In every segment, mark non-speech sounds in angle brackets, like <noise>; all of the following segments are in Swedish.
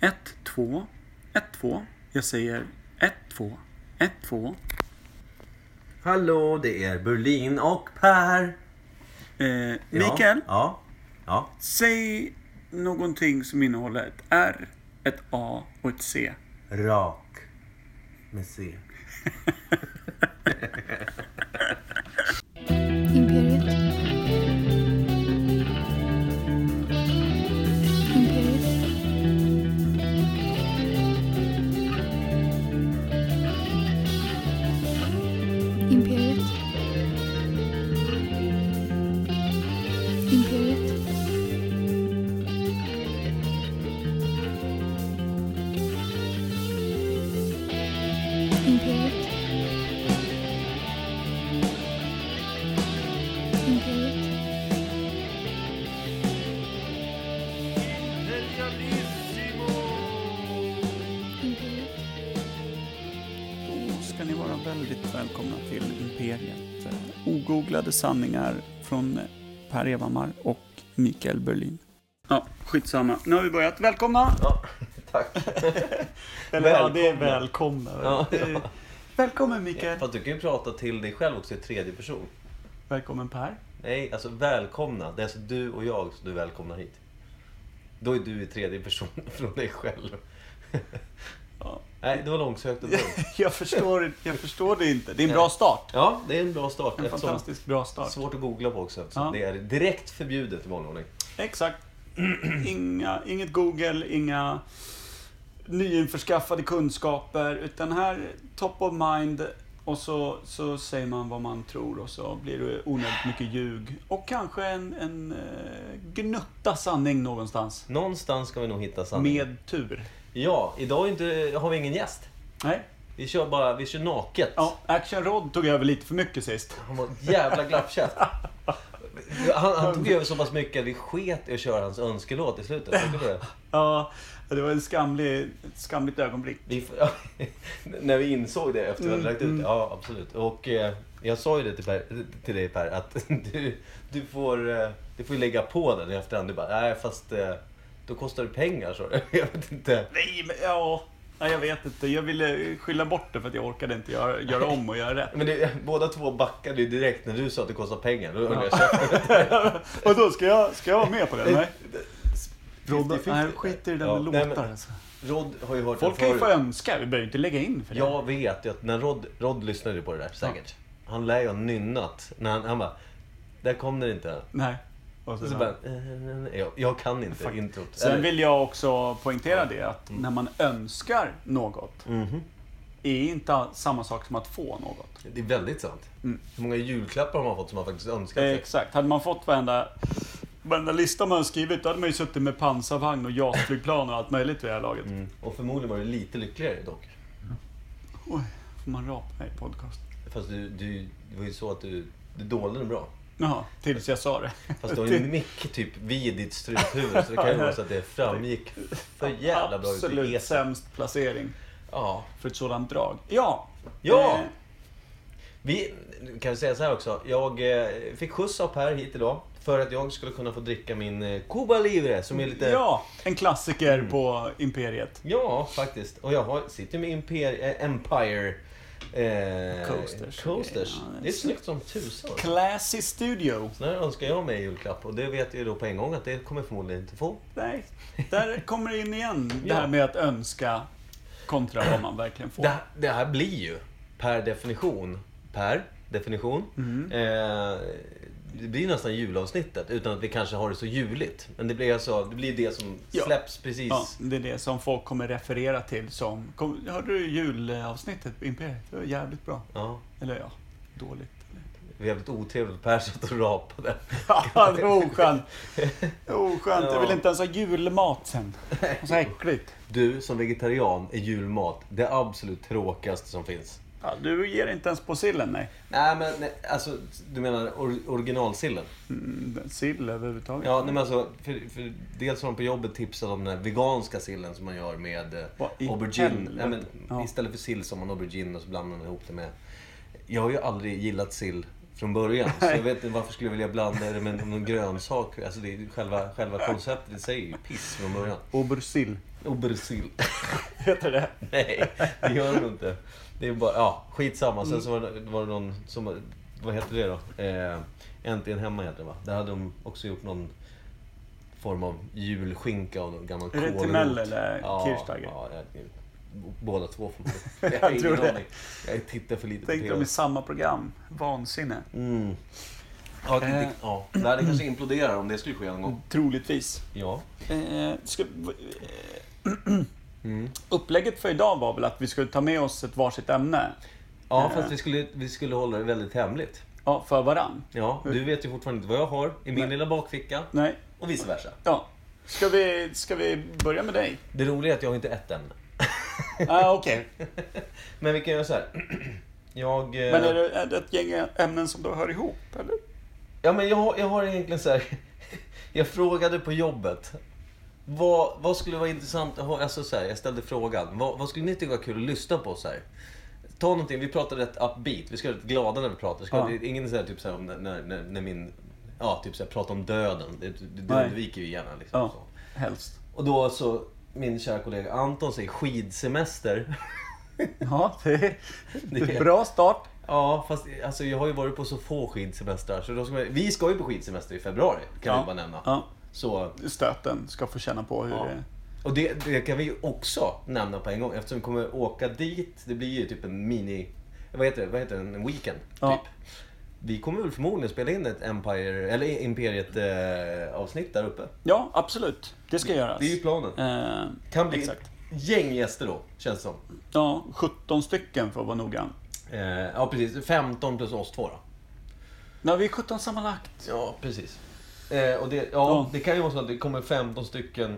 ett, två, ett, två. Jag säger ett, två, ett, två. Hallå, det är Berlin och Per. Eh, Ja, Mikael, Ja. Ja. säg någonting som innehåller ett R, ett A och ett C. Rak. Med C. <laughs> Ogooglade sanningar från Per Evhammar och Mikael Berlin. Ja, skitsamma. Nu har vi börjat. Välkomna! Ja, <laughs> tack. <laughs> Eller ja, det är Välkomna. Ja, är- Välkommen Mikael! Fast du kan ju prata till dig själv också i tredje person. Välkommen Per. Nej, alltså välkomna. Det är alltså du och jag som du välkomnar hit. Då är du i tredje person <laughs> från dig själv. Nej, det var långsökt och dumt. <laughs> Jag förstår, jag förstår det inte. Det är en bra start. Ja, det är en bra start. En fantastiskt bra start. Svårt att googla på också. Så Ja. det är direkt förbjudet i vanlig ordning. Exakt. Inga, inget Google, inga nyinförskaffade kunskaper. Utan här, top of mind. Och så, så säger man vad man tror och så blir det onödigt mycket ljug. Och kanske en, en eh, gnutta sanning någonstans. Någonstans ska vi nog hitta sanningen. Med tur. Ja, idag inte, har vi ingen gäst. Nej. Vi kör bara, vi kör naket. Ja, Action Rod tog över lite för mycket sist. Han var jävla glappkäft. Han, han tog över så pass mycket att vi sket i att köra hans önskelåt i slutet. Du det? Ja, det var en skamlig, ett skamligt ögonblick. Vi, <laughs> när vi insåg det efter att vi hade lagt ut det. Ja, absolut. Och eh, jag sa ju det till, per, till dig Per, att <laughs> du, du, får, eh, du får lägga på den i efterhand. Du bara, nej fast eh, då kostar det pengar så <laughs> Jag vet inte. Nej, men ja... Nej, jag vet inte. Jag ville skylla bort det för att jag orkade inte göra, göra om och göra rätt. Men det, båda två backade ju direkt när du sa att det kostar pengar. Då höll jag. Och <laughs> då ska jag, ska jag vara med på det? Nej. Rodda, Nej, skit i det där med nej, låtar men alltså. Rod har ju hört Folk den kan ju få önska, vi behöver inte lägga in för det. Jag vet ju att när Rod, Rod lyssnade på det där säkert. Han lär ju ha nynnat. När han, han bara, där kom det inte. Nej. Och Så bara, eh, jag, jag kan inte Fuck. introt. Sen vill jag också poängtera det att Mm. när man önskar något Mhm. är inte samma sak som att få något. Det är väldigt sant. Mm. Hur många julklappar har man fått som man faktiskt önskat sig? Exakt. Hade man fått varenda, varenda lista man skrivit, då hade man ju suttit med pansarvagn och JAS-flygplan och allt möjligt vid det här laget. Mm. Och förmodligen var du lite lyckligare dock. Oj, får man rapa här i podcast? Fast du, du, det var ju så att du, du dolde den bra. Jaha, tills jag sa det. Fast du har ju en mick typ vid ditt struthuvud så det kan ju vara så att det framgick för jävla bra Absolut sämst placering Ja. för ett sådant drag. Ja! Ja! Eh, Vi kan säga så här också. Jag eh, fick skjuts av Per hit idag. För att jag skulle kunna få dricka min eh, Cuba Libre som är lite... Ja, en klassiker Mm. på Imperiet. Ja, faktiskt. Och jag har, sitter med Imper- Empire eh, Coasters. coasters. Ja, det är det är snyggt som tusan. Classy Studio. Så där önskar jag mig i julklapp. Och det vet jag ju då på en gång att det kommer jag förmodligen inte få. Nej, där kommer det in igen. <laughs> Det här med att önska kontra vad man verkligen får. Det, det här blir ju, per definition, per definition, Mm. eh, det blir nästan julavsnittet utan att vi kanske har det så juligt. Men det blir alltså, det blir det som Ja. släpps precis. Ja, det är det som folk kommer referera till som... Kom, hörde du julavsnittet på Imperiet? Det var jävligt bra. Ja. Eller ja, dåligt. Det var jävligt otrevligt att Per satt och rapade. <laughs> Ja, det var oskönt. Oskönt. Jag vill Ja. inte ens ha julmat sen. Så äckligt. Du som vegetarian är julmat det absolut tråkigaste som finns. Ja, du ger inte ens på sillen, nej. Nej men nej, alltså, du menar or, originalsillen? Mm, sill överhuvudtaget. Ja, nej, men alltså, för, för dels har de på jobbet tipsat om den här veganska sillen som man gör med eh, Vad i aubergine. Nej, men, Ja. Istället för sill så har man aubergine och så blandar man ihop det med... Jag har ju aldrig gillat sill från början. Så jag vet inte varför skulle jag vilja blanda det med någon grönsak. Alltså det är själva, själva konceptet i sig är ju piss från början. Aubergine. Aubergine. <laughs> Heter det? Nej, det gör det nog inte. Det är bara, ja, skitsamma. Sen så var det, var det någon som, vad heter det då? Eh, Äntligen Hemma heter det va? Där hade de också gjort någon form av julskinka av någon gammal Är det kålrot. Timell eller Ja, Kirchsteiger? Ja, jag, båda två förmodligen. <laughs> Jag Jag tror det. aning. Jag tittar för lite Tänkte på de i samma program. Vansinne. Mm. Ja, det, Eh. det, ja. Det kanske imploderar om det skulle ske någon gång. Troligtvis. Ja. Eh, ska, <clears throat> Mm. upplägget för idag var väl att vi skulle ta med oss ett varsitt ämne. Ja, Eh. fast vi skulle, vi skulle hålla det väldigt hemligt. Ja, för varann. Ja, du vet ju fortfarande inte vad jag har i min Nej. lilla bakficka. Nej. Och vice versa. Ja. Ska vi, ska vi börja med dig? Det roliga är att jag har inte ett ämne. ah, Okej. <laughs> Men vi kan göra så här. <clears throat> Jag... eh, Men är det, är det ett gäng ämnen som då hör ihop, eller? Ja, men jag, jag har egentligen så här. <laughs> Jag frågade på jobbet. Vad, vad skulle vara intressant att ha? Alltså så här, jag ställde frågan. Vad, vad skulle ni tycka var kul att lyssna på så här? Ta någonting, vi pratade rätt upbeat. Vi ska vara rätt glada när vi pratar. Ska, Ja. Ingen här, typ så här, om när, när, när, min... Ja, typ så här, prata om döden. Det, det, det Nej. undviker vi gärna liksom. Ja, Så. helst. Och då så, min kära kollega Anton säger skidsemester. <laughs> Ja, det är, <laughs> det är Det- en bra start. Ja, fast alltså, jag har ju varit på så få skidsemestrar. Så då ska vi, vi ska ju på skidsemester i februari, kan ja. vi bara nämna. Ja. Så, Stöten ska få känna på hur Ja. det... och det, det kan vi ju också nämna på en gång eftersom vi kommer åka dit. Det blir ju typ en mini... Vad heter det? Vad heter det? En weekend, Ja. typ. Vi kommer väl förmodligen spela in ett Empire, eller Imperiet eh, avsnitt där uppe. Ja, absolut. Det ska göras. Det är ju planen. Eh, Kan bli Exakt. ett gäng gäster då, känns det som. Ja, 17 stycken för att vara noggrann. Eh, ja, precis. 15 plus oss två då. Nej, vi är 17 sammanlagt. Ja, precis. Eh, och det, ja, Ja. det kan ju vara så att det kommer 15 stycken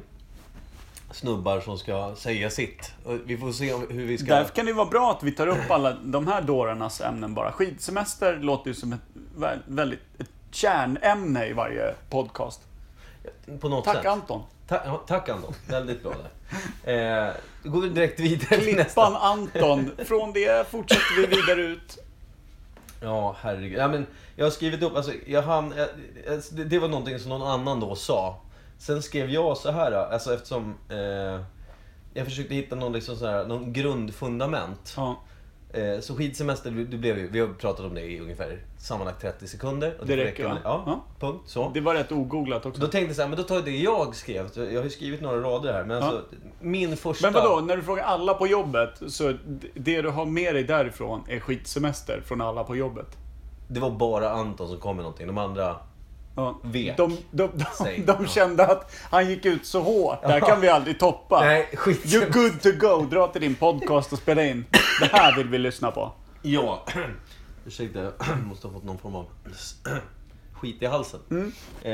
snubbar som ska säga sitt. Och vi får se om, hur vi ska... Därför kan det vara bra att vi tar upp alla de här dårarnas ämnen bara. Skidsemester låter ju som ett vä- väldigt ett kärnämne i varje podcast. På något Tack sätt. Anton. Ta, tack Anton. Väldigt bra där. Eh, då går vi direkt vidare till nästa. Klippan Anton. Från det fortsätter vi vidare ut. Ja, herregud. Ja, men jag har skrivit upp, alltså, jag hann, jag, det, det var någonting som någon annan då sa. Sen skrev jag så här, alltså eftersom eh, jag försökte hitta någon, liksom så här, någon grundfundament. Ja, så skidsemester, det blev ju, vi har pratat om det i ungefär sammanlagt 30 sekunder. Och Det får räcker, med- va? Ja, Ja. punkt. Så. det var rätt ogooglat också. Då tänkte jag så här, men då tar jag det jag skrev. Jag har ju skrivit några rader här. Men Ja. alltså, min första... Men vadå, när du frågar alla på jobbet, så det du har med dig därifrån är skitsemester från alla på jobbet? Det var bara Anton som kom med någonting. De andra... Ja. Vek. De, de, de, de kände att han gick ut så hårt. Det här kan vi aldrig toppa. Nej, skit. You're good to go. Dra till din podcast och spela in. Det här vill vi lyssna på. Ja. <clears throat> Ursäkta, jag <clears throat> måste ha fått någon form av <clears throat> skit i halsen. Mm. Eh,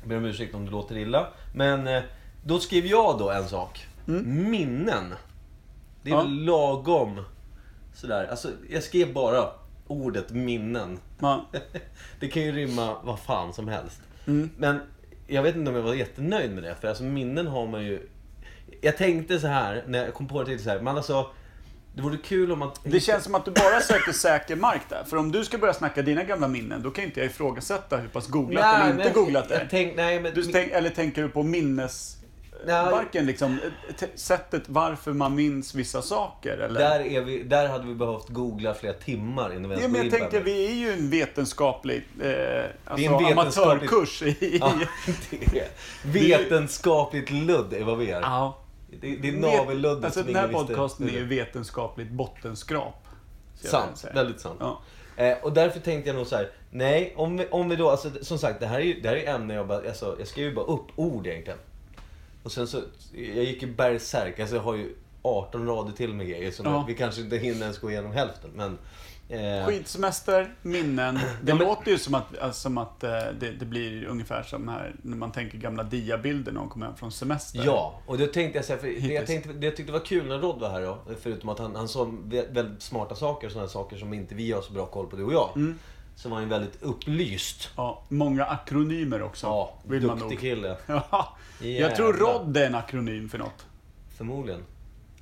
jag ber om ursäkt om det låter illa. Men eh, då skrev jag då en sak. Minnen. Det är Mm. Ja. lagom sådär. Alltså, jag skrev bara ordet minnen. Ja. <laughs> Det kan ju rymma vad fan som helst. Mm. Men jag vet inte om jag var jättenöjd med det. För alltså minnen har man ju... Jag tänkte så här när jag kom på det till så här. Men alltså, det vore kul om att... Det känns som att du bara söker säker mark där. För om du ska börja snacka dina gamla minnen, då kan inte jag ifrågasätta hur pass googlat eller inte googlat det är. tänk, nej, men, Du tänk, eller tänker du på minnes... Nej. Varken liksom, sättet varför man minns vissa saker eller? där, är vi, där hade vi behövt googla flera timmar innan vi ens Ja, men jag tänkte, vi är ju en vetenskaplig, eh, alltså en vetenskaplig- amatörkurs i... <laughs> Ja, det är vetenskapligt ludd är vad vi är. Ja. Det, det är navelluddet Alltså den här visste. podcasten är ju vetenskapligt bottenskrap. Sant, väldigt sant. Ja. Eh, och därför tänkte jag nog så här. nej, om vi, om vi då, alltså, som sagt, det här är ju det här är ämnen jag bara, alltså, jag skrev ju bara upp ord egentligen. Och sen så, jag gick ju berserk, alltså jag har ju 18 rader till med grejer, så Ja. vi kanske inte hinner ens gå igenom hälften, men... Eh, Skidsemester, minnen. Det Ja, men- låter ju som att, alltså, som att eh, det, det blir ungefär som här när man tänker gamla diabilder när de kommer hem från semester. Ja, och då tänkte jag så här, för det jag, tänkte, det jag tyckte var kul när Rod var här då, förutom att han, han sa vä- väldigt smarta saker, sådana saker som inte vi har så bra koll på, du och jag. Mm. Så var han ju väldigt upplyst. Ja, många akronymer också. Ja, vill man duktig nog. kille. <laughs> Ja, jag tror. ROD är en akronym för något. Förmodligen.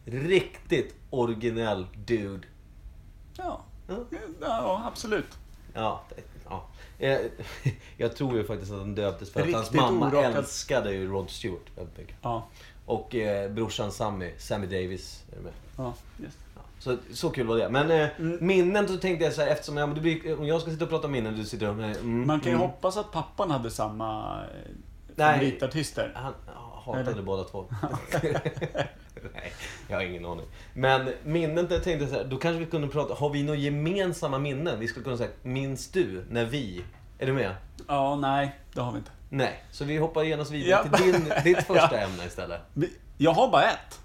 Riktigt originell dude. Ja, Ja. ja absolut. Ja, ja. Eh, <laughs> Jag tror ju faktiskt att han döptes för att hans mamma orakad. älskade ju Rod Stewart väldigt mycket. Ja, Och eh, brorsan Sammy, Sammy Davis, är med. ja, just. Så, så kul var det. Men eh, Mm. minnen så tänkte jag så här, eftersom ja, men det blir, om jag ska sitta och prata om minnen, du sitter och... Mm, Man kan ju mm. hoppas att pappan hade samma eh, favoritartister. Han ja, hatade Eller? båda två. <laughs> Nej, jag har ingen aning. Men minnen, jag tänkte så här, då kanske vi kunde prata, har vi några gemensamma minnen? Vi skulle kunna säga, minns du när vi... Är du med? Ja, nej, det har vi inte. Nej, så vi hoppar genast vidare Ja. till din, ditt <laughs> första Ja. ämne istället. Jag har bara ett.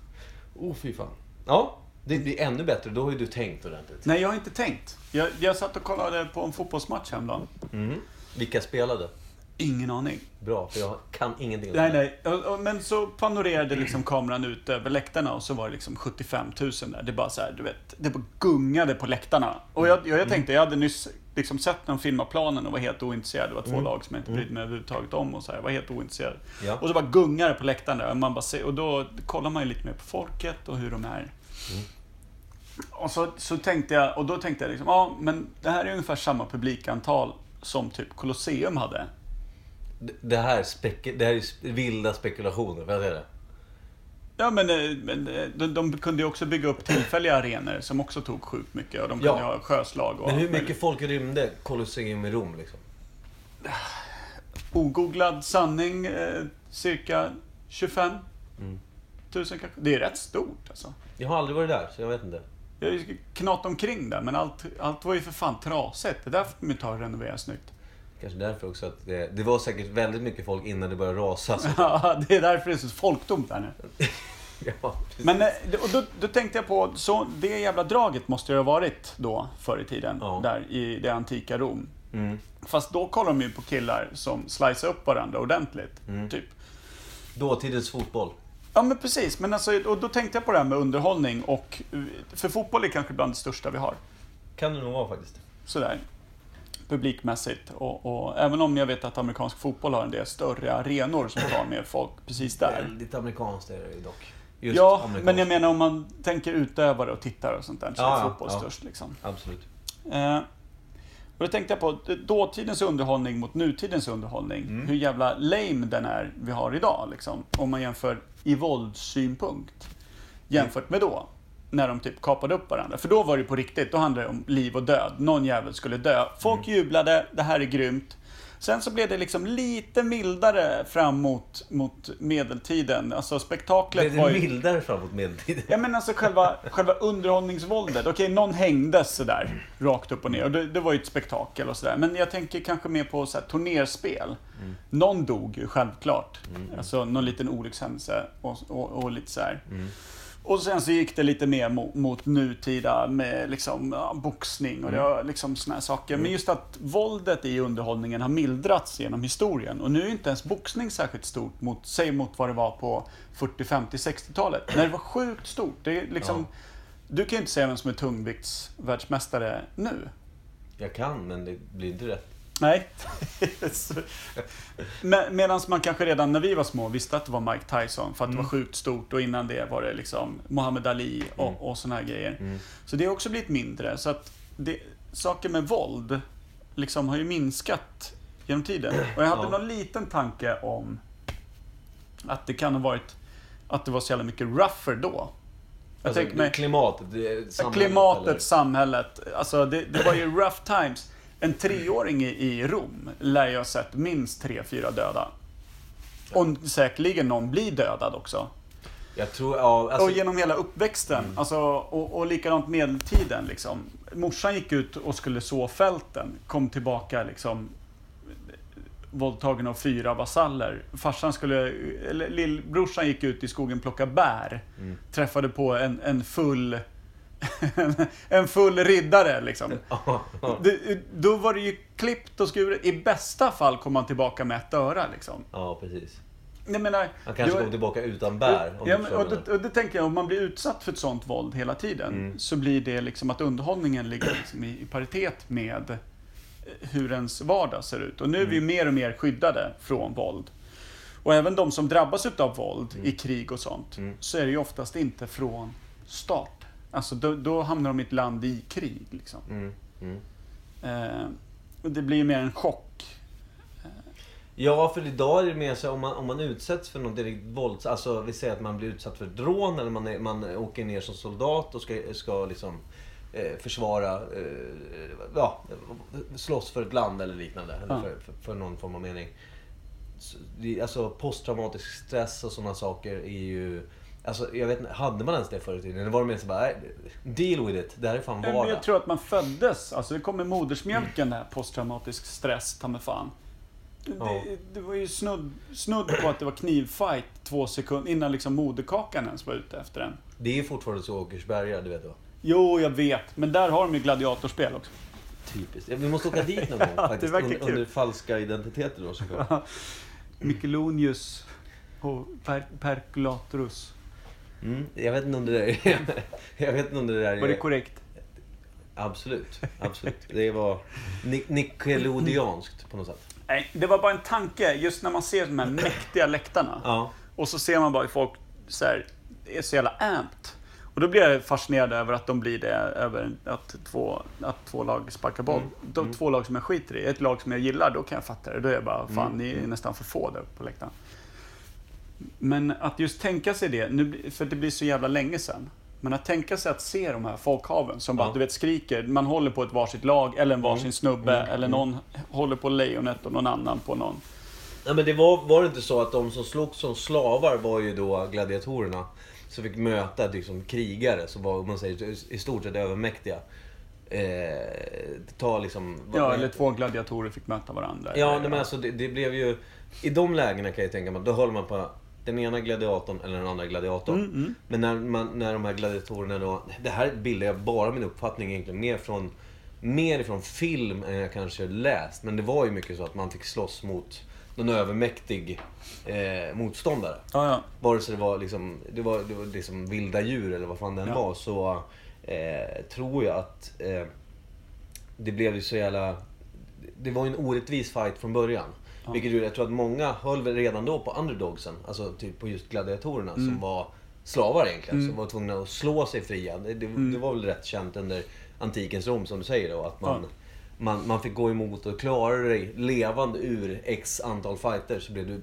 Oh, fy fan. Ja, det blir ännu bättre. Då har ju du tänkt ordentligt. Nej, jag har inte tänkt. Jag, jag satt och kollade på en fotbollsmatch häromdagen. Mm. Vilka spelade? Ingen aning. Bra, för jag kan ingenting om Nej, nej. Och- och- Men så panorerade liksom kameran ut över läktarna och så var det liksom 75 000 där. Det bara så här, du vet, det bara gungade på läktarna. Och jag, jag, jag tänkte, jag hade nyss liksom sett någon film av planen och var helt ointresserad. Det var två lag som jag inte brydde mig överhuvudtaget om och så här, jag var helt ointresserad. Ja. Och så bara gungar det på läktaren där. Och, man bara ser, och då kollar man ju lite mer på folket och hur de är. Och så, så tänkte jag, och då tänkte jag liksom, ja men det här är ungefär samma publikantal som typ Colosseum hade. Det- Det här, spek- det här är vilda spekulationer, vad är det? Ja, men, eh, men eh, de, de kunde ju också bygga upp tillfälliga arenor som också tog sjukt mycket. Och de kunde Ja. ha sjöslag och Men hur mycket folk rymde Colosseum i Rom liksom? Ogooglad sanning, eh, cirka 25 Mm. 000 kanske. Det är rätt stort alltså. Jag har aldrig varit där, så jag vet inte. Jag har ju knat omkring där, men allt, allt var ju för fan trasigt. Det där får de ju ta och renovera snyggt. Kanske därför också att det, det var säkert väldigt mycket folk innan det började rasa. Så. <laughs> Ja, det är därför det är så folktomt där nu. <laughs> ja, precis. Men eh, och då, då tänkte jag på, så det jävla draget måste det ha varit då, förr i tiden. Ja. Där i det antika Rom. Mm. Fast då kollar de ju på killar som slicear upp varandra ordentligt. Mm. Typ. Dåtidens fotboll. Ja men precis, men alltså, och då tänkte jag på det här med underhållning och för fotboll är kanske bland det största vi har. Kan det nog vara faktiskt. Sådär. Publikmässigt. Och, och även om jag vet att amerikansk fotboll har en del större arenor som tar mer folk precis där. Väldigt amerikanskt är det dock. Just Ja, amerikanskt. men jag menar om man tänker utövare och tittare och sånt där så Ja, är fotboll ja. störst liksom. Absolut. Eh, och då tänkte jag på dåtidens underhållning mot nutidens underhållning. Mm. Hur jävla lame den är vi har idag. Liksom, om man jämför i våldssynpunkt. Jämfört med då. När de typ kapade upp varandra. För då var det på riktigt. Då handlade det om liv och död. Någon jävel skulle dö. Folk Mm. jublade. Det här är grymt. Sen så blev det liksom lite mildare fram mot, mot medeltiden. Alltså spektaklet Blev var det ju... mildare framåt medeltiden? Ja men alltså själva, själva underhållningsvåldet. Okej, någon hängdes sådär rakt upp och ner. Och det, det var ju ett spektakel och sådär. Men jag tänker kanske mer på så här, turnerspel. Mm. Någon dog ju självklart. Alltså någon liten olyckshändelse och, och, och lite så här. Mm. Och sen så gick det lite mer mot, mot nutida med liksom, ja, boxning och det Mm. liksom såna här saker. Men just att våldet i underhållningen har mildrats genom historien. Och nu är inte ens boxning särskilt stort, mot, säg mot vad det var på 40, 50, 60-talet. När det var sjukt stort. Det är liksom, Du kan ju inte säga vem som är tungviktsvärldsmästare nu. Jag kan, men det blir inte rätt. Nej. <laughs> Med, Medan man kanske redan när vi var små visste att det var Mike Tyson för att det var sjukt stort och innan det var det liksom Muhammad Ali och, Mm. och såna här grejer. Mm. Så det har också blivit mindre. Så att det, saker med våld liksom har ju minskat genom tiden. Och jag hade Ja. någon liten tanke om att det kan ha varit att det var så jävla mycket rougher då. Jag Alltså, tänker mig klimatet, det, samhället, klimatet, eller? samhället. Alltså det, det var ju rough times. En treåring i, Rom lär jag ha sett minst tre, fyra döda. Och säkerligen någon blir dödad också. Jag tror, ja, alltså, och genom hela uppväxten. Alltså, och, och likadant medeltiden. Liksom. Morsan gick ut och skulle så fälten. Kom tillbaka liksom våldtagen av fyra vasaller. Farsan skulle, eller lillbrorsan gick ut i skogen och plockade bär. Mm. Träffade på en, en full en full riddare liksom. Det, då var det ju klippt och skuret. I bästa fall kom han tillbaka med ett öra liksom. ja, precis. Jag menar, Han kanske var- kommer tillbaka utan bär. Om Ja, men, och, det, och det tänker jag, om man blir utsatt för ett sånt våld hela tiden Mm. så blir det liksom att underhållningen ligger liksom i, i paritet med eh, hur ens vardag ser ut. Och nu är vi ju Mm. mer och mer skyddade från våld. Och även de som drabbas av våld Mm. i krig och sånt, Mm. så är det ju oftast inte från start. Alltså då, då hamnar de i ett land i krig. Liksom. Mm. Mm. Eh, Och det blir mer en chock. Ja, för idag är det mer så om man, om man utsätts för något direkt vålds... Alltså vi säger att man blir utsatt för ett rån eller man, är, man åker ner som soldat och ska, ska liksom eh, försvara, eh, ja, slåss för ett land eller liknande. Eller Ja. för, för, för någon form av mening. Alltså posttraumatisk stress och sådana saker är ju... Alltså jag vet inte, hade man ens det förr i tiden? Eller var det mer så bara, nej, deal with it. Det här är fan Men vardag. jag tror att man föddes, alltså det kommer modersmjölken det här, posttraumatisk stress, ta mig fan. Ja. Det, det var ju snudd, snudd på att det var knivfight två sekunder innan liksom moderkakan ens var ute efter en. Det är ju fortfarande så Åkersberga, du vet va? Jo, jag vet. Men där har de ju gladiatorspel också. Typiskt. Vi måste åka dit någon gång <laughs> Ja, det faktiskt. under, kul. under falska identiteter då såklart. <laughs> Michelonius och per Perculatorus. Mm, jag vet inte om det där är... <laughs> jag vet inte om det där är... Var det korrekt? Absolut, absolut. Det var ni- nickelodeanskt på något sätt. Nej, det var bara en tanke. Just när man ser de här mäktiga läktarna. Ja. Och så ser man bara hur folk så här, är så jävla amped. Och då blir jag fascinerad över att de blir det över att två, att två lag sparkar boll. Mm. De två lag som jag skiter i. Ett lag som jag gillar, då kan jag fatta det. Då är jag bara, fan Mm. ni är nästan för få där på läktaren. Men att just tänka sig det, nu, för det blir så jävla länge sedan. Men att tänka sig att se de här folkhaven som bara, Ja. du vet, skriker. Man håller på ett varsitt lag, eller en varsin Mm. snubbe, Mm. eller någon håller på lejonet och någon annan på någon. Nej, men det var, var det inte så att de som slogs som slavar var ju då gladiatorerna. Som fick möta liksom, krigare som var, om man säger, i stort sett övermäktiga. Eh, ta liksom... Ja, eller två gladiatorer fick möta varandra. Ja, nej, men alltså det, det blev ju... I de lägena kan jag tänka mig, då håller man på den ena gladiatorn eller den andra gladiatorn. Mm, mm. Men när, man, när de här gladiatorerna då... Det här bildar jag bara min uppfattning egentligen mer från... Mer ifrån film än jag kanske läst. Men det var ju mycket så att man fick slåss mot någon övermäktig eh, motståndare. Ja, ja. Vare sig det var liksom, det var, det var liksom vilda djur eller vad fan den Ja. var så eh, tror jag att eh, det blev ju så jävla... Det var ju en orättvis fight från början. Ja. Vilket ju, jag tror att många höll väl redan då på underdogsen, alltså typ på just gladiatorerna som var slavar egentligen, Mm. som var tvungna att slå sig fria. Det, det, det var väl rätt känt under antikens Rom som du säger då, att man, Ja. man, man fick gå emot och klara dig levande ur x antal fighter så blev du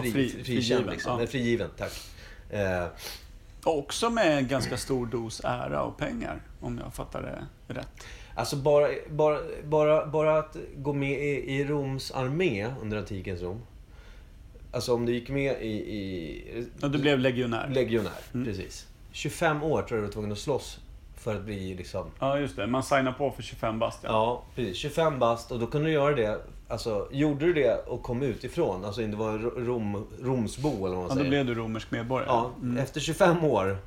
fri, fri- frikänd. frigiven, liksom. Nej, frigiven, tack. Eh, Också med en ganska stor dos ära och pengar, om jag fattar det rätt. Alltså bara, bara, bara, bara att gå med i, i Roms armé under antikens Rom. Alltså om du gick med i... i Ja, du blev legionär. legionär, Mm. precis. 25 år tror jag du var tvungen att slåss för att bli liksom... Ja, just det. Man signar på för 25 bast. Ja. Ja, precis. 25 bast och då kunde du göra det. Alltså, gjorde du det och kom utifrån, alltså inte var Rom, Romsbo eller vad man Ja, då säger. blev du romersk medborgare. Ja, Mm. efter 25 år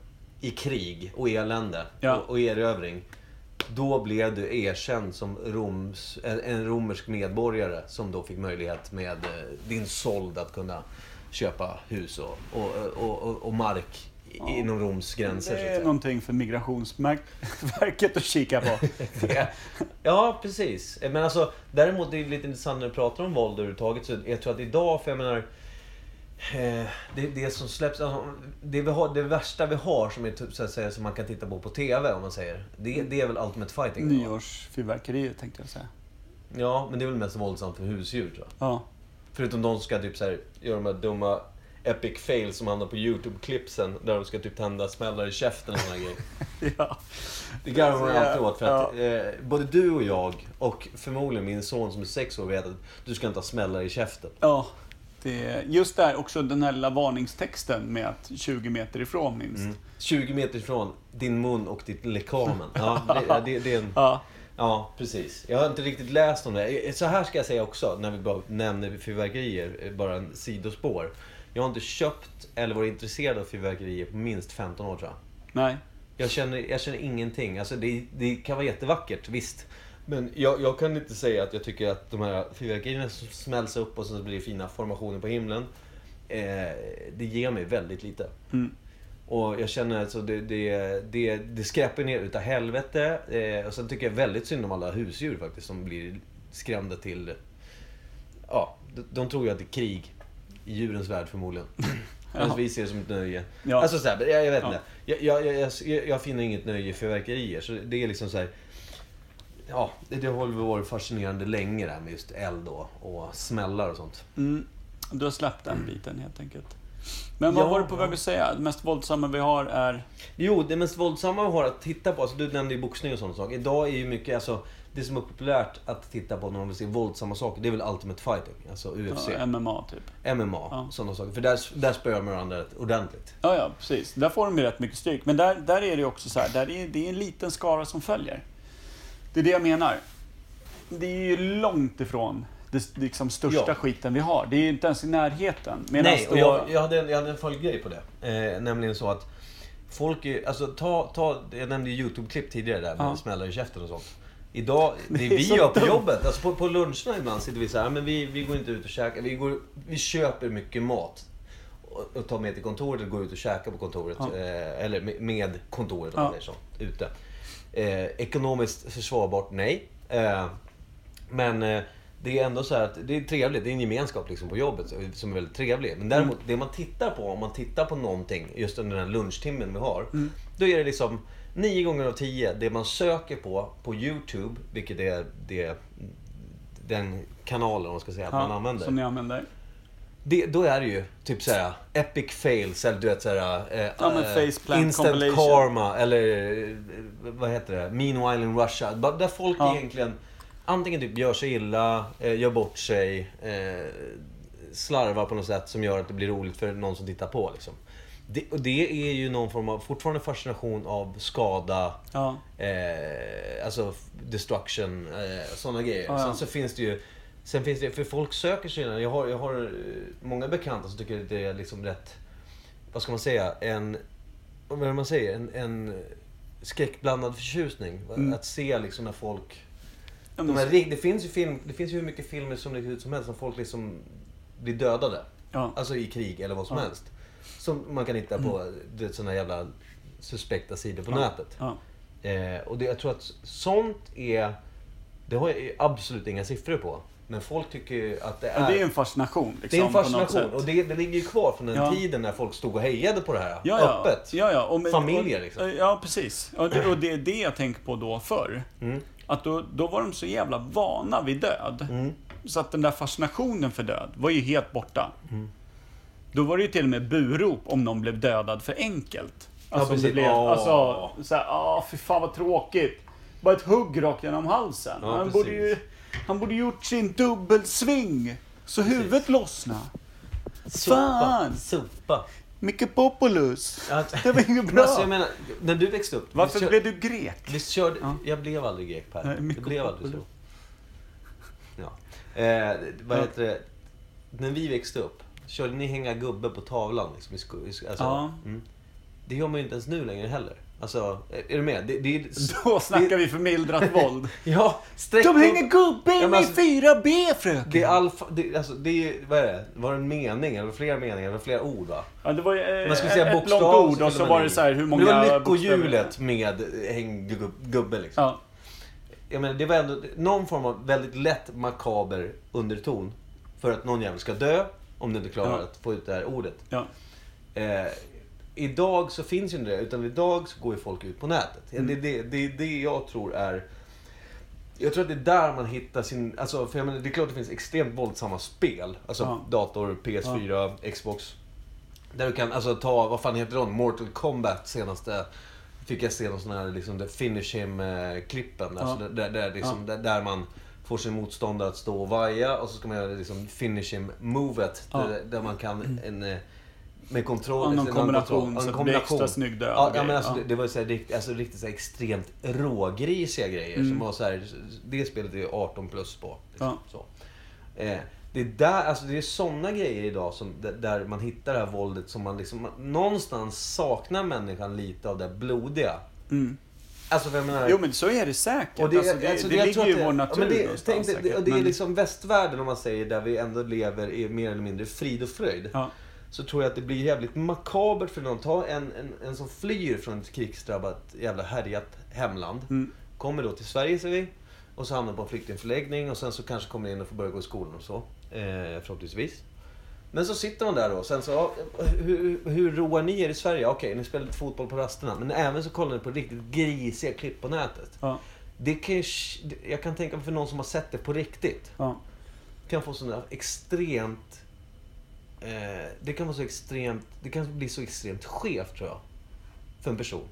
i krig och elände Ja. och, och erövring. Då blev du erkänd som Roms, en, romersk medborgare som då fick möjlighet med eh, din sold att kunna köpa hus och, och, och, och, och mark Ja. inom Roms gränser. Det är någonting för Migrationsverket att kika på. <laughs> Ja, precis. Men alltså, däremot det är lite intressant när du pratar om våld överhuvudtaget. Så jag tror att idag, för jag menar... Eh, det, det som släpps, alltså, det, vi har, det värsta vi har som är typ, så att säga, som man kan titta på på TV om man säger. Det, det är väl Ultimate Fighting? Nyårsfyrverkerier tänkte jag säga. Ja, men det är väl mest våldsamt för husdjur tror jag. Ja. Förutom de som ska typ så här, göra de här dumma epic fails som hamnar på YouTube-klippsen. Där de ska typ tända smällar i käften och såna grejer. <laughs> ja. Det garvar man alltid åt för att ja. eh, både du och jag och förmodligen min son som är sex år vet att du ska inte ha smällar i käften. Ja. Det just där också den här lilla varningstexten med att 20 meter ifrån minst. 20 meter ifrån din mun och ditt lekamen. Ja, <laughs> det, det, det är en, Ja. ja, precis. Jag har inte riktigt läst om det. Så här ska jag säga också, när vi bara nämner fyrverkerier, eh, bara en sidospår. Jag har inte köpt eller varit intresserad av fyrverkerier på minst 15 år tror jag. Nej. Jag känner, jag känner ingenting. Alltså det, det kan vara jättevackert, visst. Men jag, jag kan inte säga att jag tycker att de här fyrverkerierna som smälls upp och så blir det fina formationer på himlen. Eh, det ger mig väldigt lite. Mm. Och jag känner alltså det, det, det, det skräpper ner utav helvete. Eh, och sen tycker jag väldigt synd om alla husdjur faktiskt som blir skrämda till... Ja, de, de tror ju att det är krig. I djurens värld förmodligen. <laughs> Medan vi ser det som ett nöje. Ja. Alltså så här, jag, jag vet Ja. inte. Jag, jag, jag, jag, jag finner inget nöje i fyrverkerier. Så det är liksom så här. Ja, det, har väl varit fascinerande länge det här med just eld och, och smällar och sånt. Mm. Du har släppt den biten helt enkelt. Men vad Ja, var du på väg att säga? Det mest våldsamma vi har är... Jo, det mest våldsamma vi har att titta på, alltså du nämnde ju boxning och sådana saker. Idag är ju mycket, alltså det som är populärt att titta på när man vill se våldsamma saker, det är väl Ultimate Fighting. Alltså UFC, Ja, MMA typ. MMA, Ja. sådana saker. För där, där spöar man varandra ordentligt. Ja, ja, precis. Där får de ju rätt mycket stryk. Men där, där är det ju också så här, där är, det är en liten skara som följer. Det är det jag menar. Det är ju långt ifrån det liksom största Ja. skiten vi har. Det är ju inte ens i närheten. Nej, och jag, jag, hade en, jag hade en följdgrej på det. Eh, nämligen så att folk är, alltså ta, ta, jag nämnde ju YouTube-klipp tidigare där med Ja. smällar i käften och sånt. Idag, <laughs> det, Det är vi gör på dumt. jobbet, alltså på, på luncherna ibland sitter vi så här, men vi, vi går inte ut och käkar, vi, går, vi köper mycket mat. Och, och tar med till kontoret och går ut och käkar på kontoret. Ja. Eh, eller med, med kontoret om Ja. man säger så, ute. Eh, ekonomiskt försvarbart, nej. Eh, men eh, det är ändå så här att det är trevligt. Det är en gemenskap liksom på jobbet som- är väldigt trevlig. Men däremot, det man tittar på, om man tittar på någonting just under den här lunchtimmen vi har. Då är det liksom nio gånger av tio, det man söker på på YouTube, vilket är det, den kanalen man ska säga att man använder. Som ni använder. Det, då är det ju typ såhär epic fails eller du vet såhär... Eh, Ja, men eh, Instant karma eller eh, vad heter det? Meanwhile in Russia. Där folk Ja. egentligen antingen typ gör sig illa, eh, gör bort sig, eh, slarvar på något sätt som gör att det blir roligt för någon som tittar på liksom. Det, och det är ju någon form av fortfarande fascination av skada, Ja. eh, alltså destruction, eh, sådana grejer. Ja, ja. Sen så finns det ju Sen finns det, för folk söker sig jag har, jag har eh, många bekanta som tycker det är liksom rätt, vad ska man säga, en, vad är man säger, en, en skräckblandad förtjusning. Mm. Att se liksom när folk, Ja, de här, det finns ju film, det finns ju hur mycket filmer som, ut som helst som folk liksom blir dödade. ja. Alltså i krig eller vad som Ja. Mm. helst. Som man kan hitta på vet, såna jävla suspekta sidor på nätet. Eh, och det, jag tror att sånt är... Det har jag absolut inga siffror på. Men folk tycker ju att det är... Ja, det är en fascination. Liksom, det är en fascination. Och det, det ligger ju kvar från den Ja. tiden när folk stod och hejade på det här. Ja, ja. Öppet. Ja, ja. Och med, Familjer, och, liksom. Ja, precis. Och det, och det är det jag tänker på då förr. Mm. Att då, då var de så jävla vana vid död. Mm. Så att den där fascinationen för död var ju helt borta. Mm. Då var det ju till och med burop om någon blev dödad för enkelt. Alltså, om precis. blev, Åh. alltså såhär, ah fy fan vad tråkigt. Bara ett hugg rakt genom halsen. Ja, han, borde ju, han borde gjort sin dubbelsving. Så huvudet lossnade. Sopa. Fan! Sopa. Micke Populus. Att, Det var inget <laughs> bra. alltså, jag menar, när du växte upp. Varför visst, blev du grek? Visst körde... Ja. Jag blev aldrig grek Per. Det mycket blev aldrig så. populärt. Ja. Eh, vad Ja. heter det? När vi växte upp, körde ni hänga gubbe på tavlan? Liksom, i sko- i sko- alltså, Ja. mm. Det gör man ju inte ens nu längre heller. Alltså, är du med? Det, det, <laughs> Då snackar vi förmildrat <laughs> våld. Ja, sträck De hänger gubbe Ja, alltså- 4B fröken. Det är alfa, det, alltså, det är, vad är det? Var det en mening? Eller flera meningar? Eller flera ord va? Ja, det var eh, Man ska säga ett bokstav. långt ord och så var i. det så här hur många Det var lyckohjulet med häng gub- gubbe liksom. Ja, Jag menar, det var ändå någon form av väldigt lätt makaber underton. För att någon jävel ska dö, om du inte klarar Ja. att få ut det här ordet. ja. Eh, idag så finns ju inte det, utan idag så går ju folk ut på nätet. Mm. Det, det, det det jag tror är... Jag tror att det är där man hittar sin... Alltså, för jag menar, det är klart att det finns extremt våldsamma spel. Alltså Ja. dator, PS4, Xbox. Där du kan alltså ta, vad fan heter de? Mortal Kombat senaste. Fick jag se någon sån här liksom, finish him-klippen. Alltså, Ja. där, där, liksom, där, där man får sin motståndare att stå och vaja och så ska man göra liksom finish him-movet. Ja. Där, där man kan en, eh, med kontroll. Ja, någon kombination kontroll- så att det blir extra snygg död Ja, ja, men alltså, Ja. det, det var så här, rikt, alltså, riktigt så här, extremt rågrisiga grejer. Mm. Som var så här, det spelet är ju 18 plus på. Liksom, Ja. så. Eh, det är där, alltså det är såna grejer idag som, där- man hittar det här våldet som man liksom, man, någonstans saknar människan lite av det blodiga. Mm. Alltså för jag menar, Jo men så är det säkert. och det, alltså, det, alltså, det jag ligger ju i det- vår ja, natur men det, någonstans tänk, säkert. det är men- liksom västvärlden om man säger, där vi ändå lever i mer eller mindre frid och fröjd. Ja, Så tror jag att det blir jävligt makabert för någon. Ta en, en, en som flyr från ett krigsdrabbat, jävla härjat hemland. mm, Kommer då till Sverige säger vi. Och så hamnar på en flyktingförläggning och sen så kanske kommer in och får börja gå i skolan och så. Eh, förhoppningsvis. Men så sitter man där då. Sen så, ja, hur, hur roar ni er i Sverige? Okej, ni spelar lite fotboll på rasterna. Men även så kollar ni på riktigt grisiga klipp på nätet. ja, Det kan ju, jag kan tänka mig för någon som har sett det på riktigt. Ja. kan få där extremt... Eh, det kan vara så extremt... Det kan bli så extremt skevt tror jag. För en person.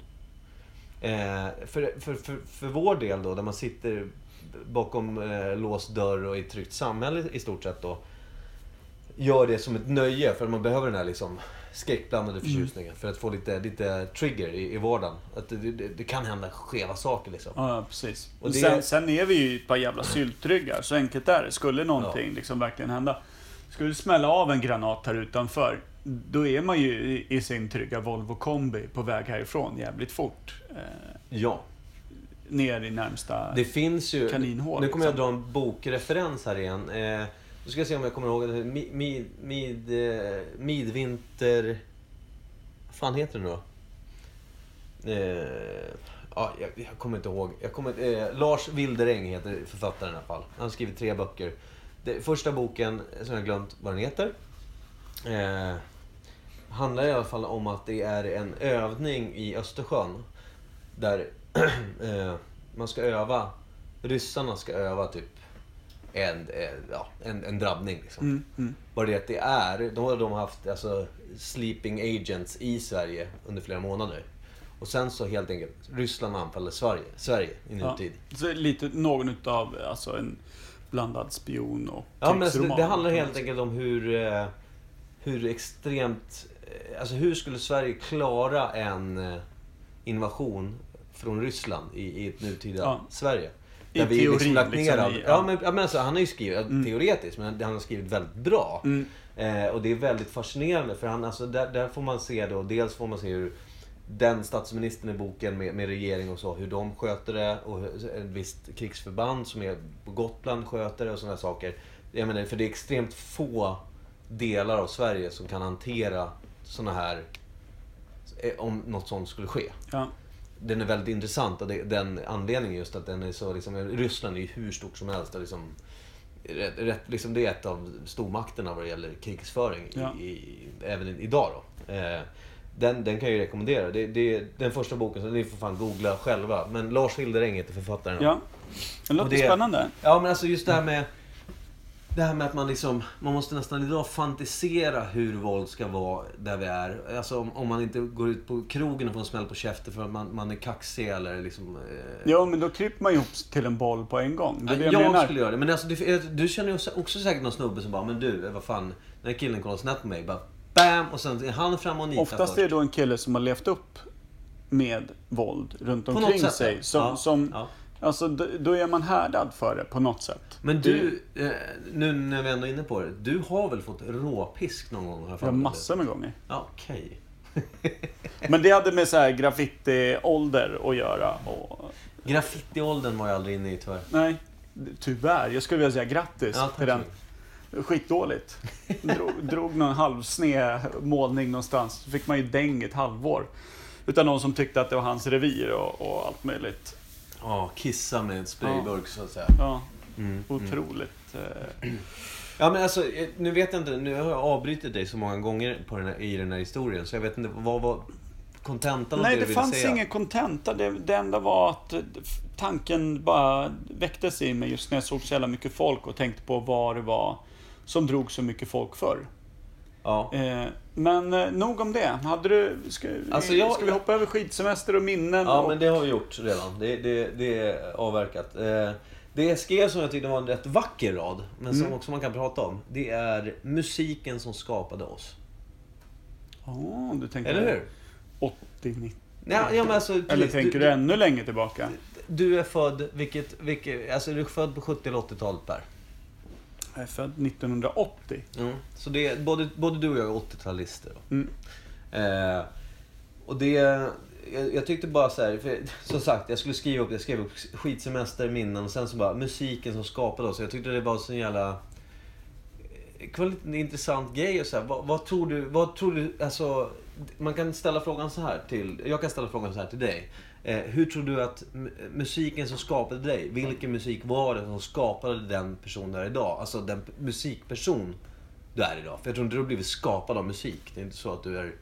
Eh, för, för, för, för vår del då, där man sitter bakom eh, låst dörr och i ett tryggt samhälle i stort sett då. Gör det som ett nöje för man behöver den här liksom skräckblandade förtjusningen. För att få lite, lite trigger i, i vardagen. Att det, det, det kan hända skeva saker liksom. Ja, precis. Och det- sen, sen är vi ju ett par jävla syltryggar, så enkelt är det. Skulle någonting liksom verkligen hända. Skulle det smälla av en granat här utanför, då är man ju i, sin trygga Volvo kombi på väg härifrån jävligt fort. Eh, Ja. ner i närmsta... Det finns ju... Kaninhål, nu kommer jag liksom. dra en bokreferens här igen. Eh, nu ska jag se om jag kommer ihåg. det. Mid, mid, mid, eh, midvinter... Vad fan heter det nu då? Eh, ja, jag, jag kommer inte ihåg. Jag kommer, eh, Lars Wilderäng heter författaren i alla fall. Han har skrivit tre böcker. Det, första boken, som jag glömt vad den heter. Eh, handlar i alla fall om att det är en övning i Östersjön. Där <clears throat> eh, man ska öva, ryssarna ska öva typ en, en, ja, en, en drabbning. Liksom. Mm, mm. Bara det att det är, då har de haft alltså, sleeping agents i Sverige under flera månader. Och sen så helt enkelt, Ryssland anfaller Sverige, Sverige i Ja. nutid. Så lite någon utav, alltså en blandad spion och Ja, men alltså, det, det handlar helt enkelt om hur, eh, hur extremt... eh, Alltså hur skulle Sverige klara en eh, invasion från Ryssland i, i ett nutida Ja. Sverige? I Där vi teorin, liksom lagt ner liksom, i- Ja, men, men alltså, han har ju skrivit, Mm. teoretiskt, men han har skrivit väldigt bra. Mm. Eh, och det är väldigt fascinerande för han, alltså, där, där får man se då, dels får man se hur den statsministern i boken med, med regering och så, hur de sköter det och hur ett visst krigsförband som är på Gotland sköter det och sådana saker. Jag menar, för det är extremt få delar av Sverige som kan hantera sådana här, eh, om något sånt skulle ske. Ja. Den är väldigt intressant och det, den anledningen just att den är så liksom, Ryssland är ju hur stort som helst och liksom, rätt, rätt, liksom det är ett av stormakterna vad det gäller krigsföring Ja. i, i, även idag då. Eh, den, den kan jag ju rekommendera. Det, det är den första boken, så ni får fan googla själva. Men Lars Wilderäng heter författaren. ja. Det låter det- spännande. Ja men alltså just det här med det här med att man liksom, man måste nästan idag fantisera hur våld ska vara där vi är. Alltså om, om man inte går ut på krogen och får en smäll på käften för att man, man är kaxig eller liksom... Eh, Ja, men då kryper man ihop till en boll på en gång. Det är det jag, jag menar. skulle göra det. Men alltså, du, du känner ju också säkert någon snubbe som bara, men du, vad fan. Den här killen kollar snett på mig. Bara BAM! Och sen är han fram och nitar Oftast är det då en kille som har levt upp med våld runt omkring sätt, sig. ja. Som, som, ja. Alltså, då är man härdad för det på något sätt. Men du, eh, nu när vi ändå är inne på det. Du har väl fått råpisk någon gång? Har jag massor med gånger. Ja, okej. <laughs> Men det hade med så här graffiti-ålder att göra. Och, Graffitiåldern var jag aldrig inne i tyvärr. nej, tyvärr. Jag skulle vilja säga grattis Ja, till den. Skitdåligt. Drog, drog någon halvsned målning någonstans. Så fick man ju däng ett halvår. Utan någon som tyckte att det var hans revir och, och allt möjligt. Ja, kissa med en sprayburk så att säga. Ja, Mm. otroligt. eh, Ja men alltså, eh, nu vet jag inte. Nu har jag avbrutit dig så många gånger på den här, i den här historien. Så jag vet inte, vad var kontentan Nej, det det fanns säga? ingen kontenta. Det, det enda var att eh, tanken bara väcktes i mig just när jag såg så jävla mycket folk och tänkte på vad det var som drog så mycket folk förr. Ja. Eh, men eh, nog om det. Hade du, ska, Alltså, vi, jag- ska vi hoppa över skidsemester och minnen? Ja, och, men det har vi gjort redan. Det, det, det är avverkat. Eh, Det jag skrev som jag tyckte var en rätt vacker rad, men som Mm. också man kan prata om. Det är musiken som skapade oss. Ja, du tänker Eller hur? 80, 90. Ja, ja, men alltså, Eller tänker du ännu längre tillbaka? Du är född, vilket, vilket, alltså är du född på 70 eller 80-talet Per? Jag är född 1980. Mm. Så det är, både, både du och jag är 80-talister. då. Mm. Eh, och det... Jag, jag tyckte bara så här, för, <laughs> som sagt, jag skulle skriva upp, jag skrev upp skitsemester, minnen och sen så bara musiken som skapade oss. Jag tyckte det var så jävla... eh, en intressant grej och så här, vad, vad tror du, vad tror du, alltså... Man kan ställa frågan så här till, jag kan ställa frågan så här till dig. Eh, hur tror du att musiken som skapade dig, vilken musik var det som skapade den person du är idag? Alltså den musikperson du är idag. För jag tror inte du har blivit skapad av musik. Det är inte så att du är...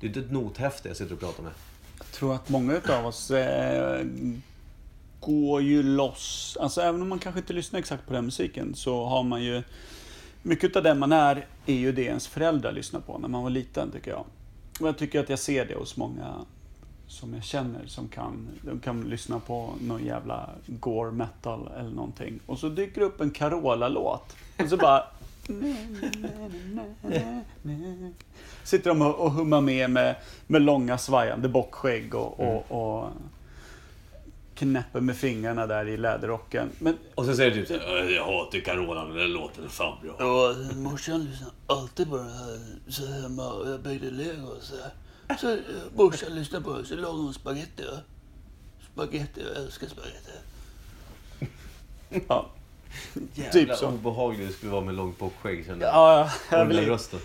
Det är inte ett nothäfte jag sitter och pratar med. Jag tror att många utav oss eh, går ju loss. Alltså även om man kanske inte lyssnar exakt på den musiken så har man ju... Mycket av den man är, är ju det ens föräldrar lyssnade på när man var liten tycker jag. Och jag tycker att jag ser det hos många som jag känner som kan, de kan lyssna på någon jävla gore metal eller någonting. Och så dyker det upp en Carola-låt. Och så bara... Sitter de och och hummar med med, med långa svajande bockskägg och, och, och knäpper med fingrarna där i läderrocken. Men Och sen säger du typ såhär, jag hatar Carola, den där låten är fan bra. Ja, morsan lyssnade alltid på det här så hemma och jag byggde lego så Så eh, morsan lyssnade på det så lagade hon spagetti. Va? Spagetti, jag älskar spagetti. Ja, Jävla typ så. obehaglig du skulle vara med långt bockskägg. Ja, Och jag, vill, rösten.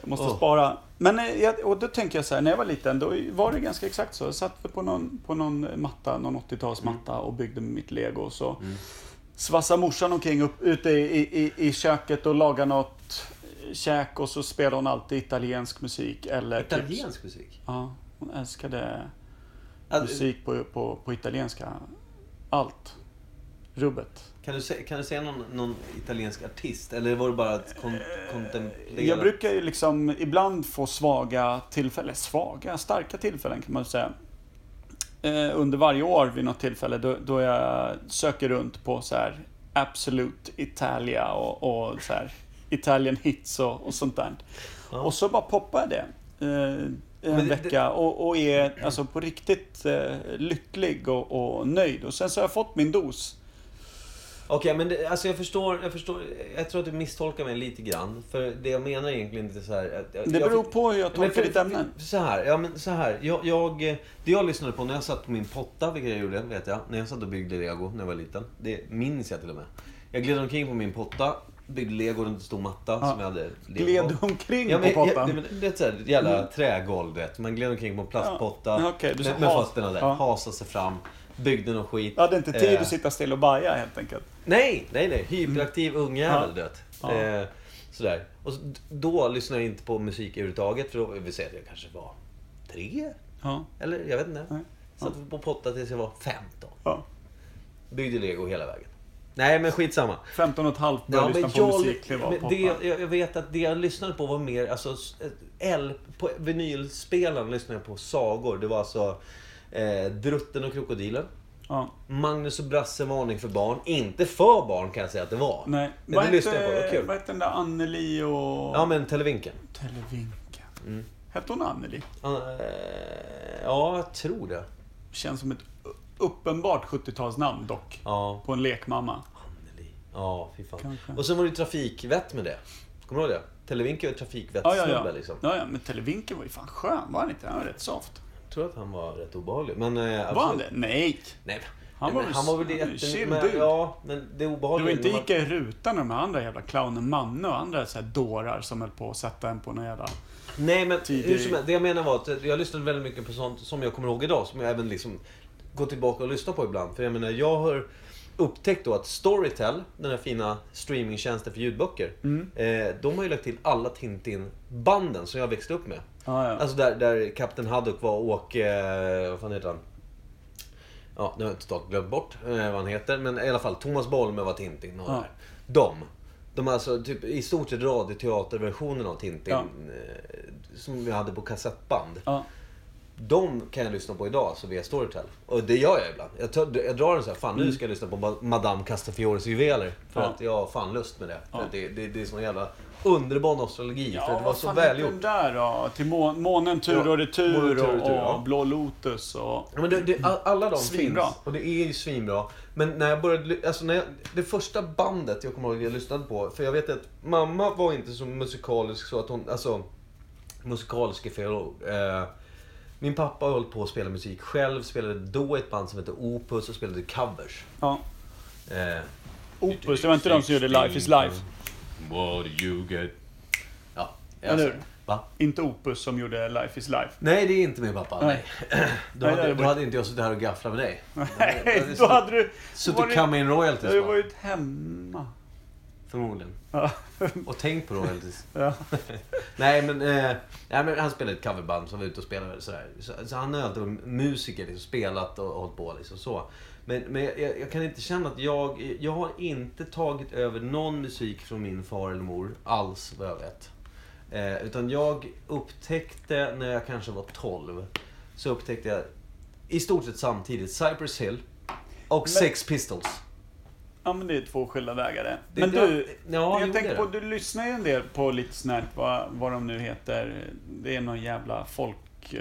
jag måste Åh. spara. Men eh, jag, och då tänker jag så här, när jag var liten, då var det ganska exakt så. Jag satt på någon, på någon matta, någon 80-talsmatta och byggde mitt lego. Så Mm. svassade morsan omkring upp, ute i, i, i köket och lagade något käk och så spelade hon alltid italiensk musik. Eller typ- Italiensk musik? Ja, hon älskade Ja, musik på, på, på italienska. Allt. Rubbet. Kan du, kan du säga någon, någon italiensk artist? Eller var det bara att kon- kontemplera? Jag brukar ju liksom ibland få svaga tillfällen, svaga, starka tillfällen kan man säga. Eh, under varje år vid något tillfälle då, då jag söker runt på så här Absolute Italia och, och så här Italian hits och, och sånt där. Ja. Och så bara poppar det. Eh, en det- vecka och, och är alltså på riktigt eh, lycklig och, och nöjd. Och sen så har jag fått min dos. Okej, men det, alltså jag förstår, jag förstår. Jag tror att du misstolkar mig lite grann. För det jag menar egentligen inte så här... att- Det jag beror fick- på hur jag tolkar för- ditt ämne. Så här, ja men så här. Jag, jag, det jag lyssnade på när jag satt på min potta, vilket jag gjorde, vet jag. När jag satt och byggde lego när jag var liten. Det minns jag till och med. Jag gled omkring på min potta, byggde lego runt en stor matta Ja. som jag hade Gled du omkring Ja, men, på pottan? Ja, men, det är ett jävla trägolv, du vet. Man gled omkring på en plastpotta. Ja, okej, du med, med fötterna där. ja. Hasade sig fram. Byggde någon skit. Jag hade inte tid Eh, att sitta still och baja helt enkelt. Nej, nej, nej. Hyperaktiv ungjävel, Ja. du vet. Ja. Eh, sådär. Och så, då lyssnade jag inte på musik överhuvudtaget. För då, vill säga att jag kanske var tre. Ja. Eller jag vet inte. Nej. Satt på potta tills jag var 15. ja. Byggde lego hela vägen. Nej, men skitsamma. 15 och ett halvt började Ja, lyssna på jag, musik, kliva av det, jag, jag vet att det jag lyssnade på var mer, alltså L, på vinylspelaren lyssnade jag på sagor. Det var alltså eh, Drutten och Krokodilen. Ja. Magnus och Brasse varning för barn. Inte för barn kan jag säga att det var. Nej. Men vad det lyssnade jag på, det var kul. vad hette den där Anneli och... Ja, men Televinken. Televinken. Mm. Hette hon Anneli? Eh, Ja, jag tror det. Känns som ett uppenbart 70-talsnamn dock. Ja. På en lekmamma. Anneli. Ja, fy fan. Kanske. Och sen var det ju trafikvett med det. Kommer du ihåg det? Televinken var ju Ja, ja, ja. liksom. ja, ja. Men Televinken var ju fan skön, var han inte? Han var rätt soft. Jag tror att han var rätt obehaglig. Men, eh, Var han det? Nej. Nej, Han var väl han var väl jätte... chill men, dude. Ja, men det Du var obehagliga... inte när man- Ica i rutan med de andra jävla clownen Manne och andra så här dårar som höll på att sätta en på någon jävla... Nej, men tidig- hur som helst, det jag menar var att jag lyssnade väldigt mycket på sånt som jag kommer ihåg idag. Som jag även liksom går tillbaka och lyssnar på ibland. För jag menar, jag har upptäckt då att Storytel, den här fina streamingtjänsten för ljudböcker. Mm. Eh, de har ju lagt till alla Tintin-banden som jag växte upp med. Ja, ja. Alltså där, där Kapten Haddock var och Åke... Eh, vad fan heter han? Ja, nu har jag totalt glömt bort eh, vad han heter. Men i alla fall, Thomas Bolme var Tintin och Ja. där. De. De är alltså typ i stort sett radioteaterversionen av Tintin. Ja. Eh, som vi hade på kassettband. ja. De kan jag lyssna på idag, så via Storytel. Och det gör jag ibland. Jag, tar, jag drar en så här, fan nu ska jag lyssna på Ma- Madame Castafiores juveler. För Mm. Ja. att jag har fan lust med det. För Ja. att det, det, det är sån jävla underbar nostalgi. för att det var så välgjort. den där då? Till må månen tur Ja, och retur Månen tur och och, retur, ja. och Blå Lotus och... Ja, men det, det, all- alla de Svinbra. finns. Och det är ju svinbra. Men när jag började... Alltså när jag, det första bandet jag kommer ihåg att jag lyssnade på. För jag vet att mamma var inte så musikalisk så att hon... Alltså... Musikalisk är fel ord. Eh, min pappa höll på att spela musik själv. Spelade då ett band som hette Opus och spelade covers. Ja. Eh, Opus, det var inte de som gjorde Life is Life. What you get. Ja. Eller hur? Va? Inte Opus som gjorde Life is Life. Nej, det är inte min pappa. Nej. Nej. <clears throat> Då, Nej, hade, det då hade inte jag suttit här och gafflat med dig. Nej, då hade du... var Suttit det- come in royalties Du va? var ju hemma. Förmodligen. Ja. Och tänk på royalties. <laughs> Ja. <laughs> nej, men, eh, nej men han spelade ett coverband som var ute och spelade sådär. Så, så han har alltid musiker, liksom, spelat och, och hållit på liksom så. Men, men jag, jag kan inte känna att jag... Jag har inte tagit över någon musik från min far eller mor alls, vad jag vet. Eh, utan jag upptäckte när jag kanske var 12, så upptäckte jag i stort sett samtidigt Cypress Hill och Sex Pistols. Ja, men det är två skilda vägar det. Det- Men det- du, ja, jag tänker på, du lyssnar ju en del på lite snällt vad, vad de nu heter. Det är någon jävla folk eh,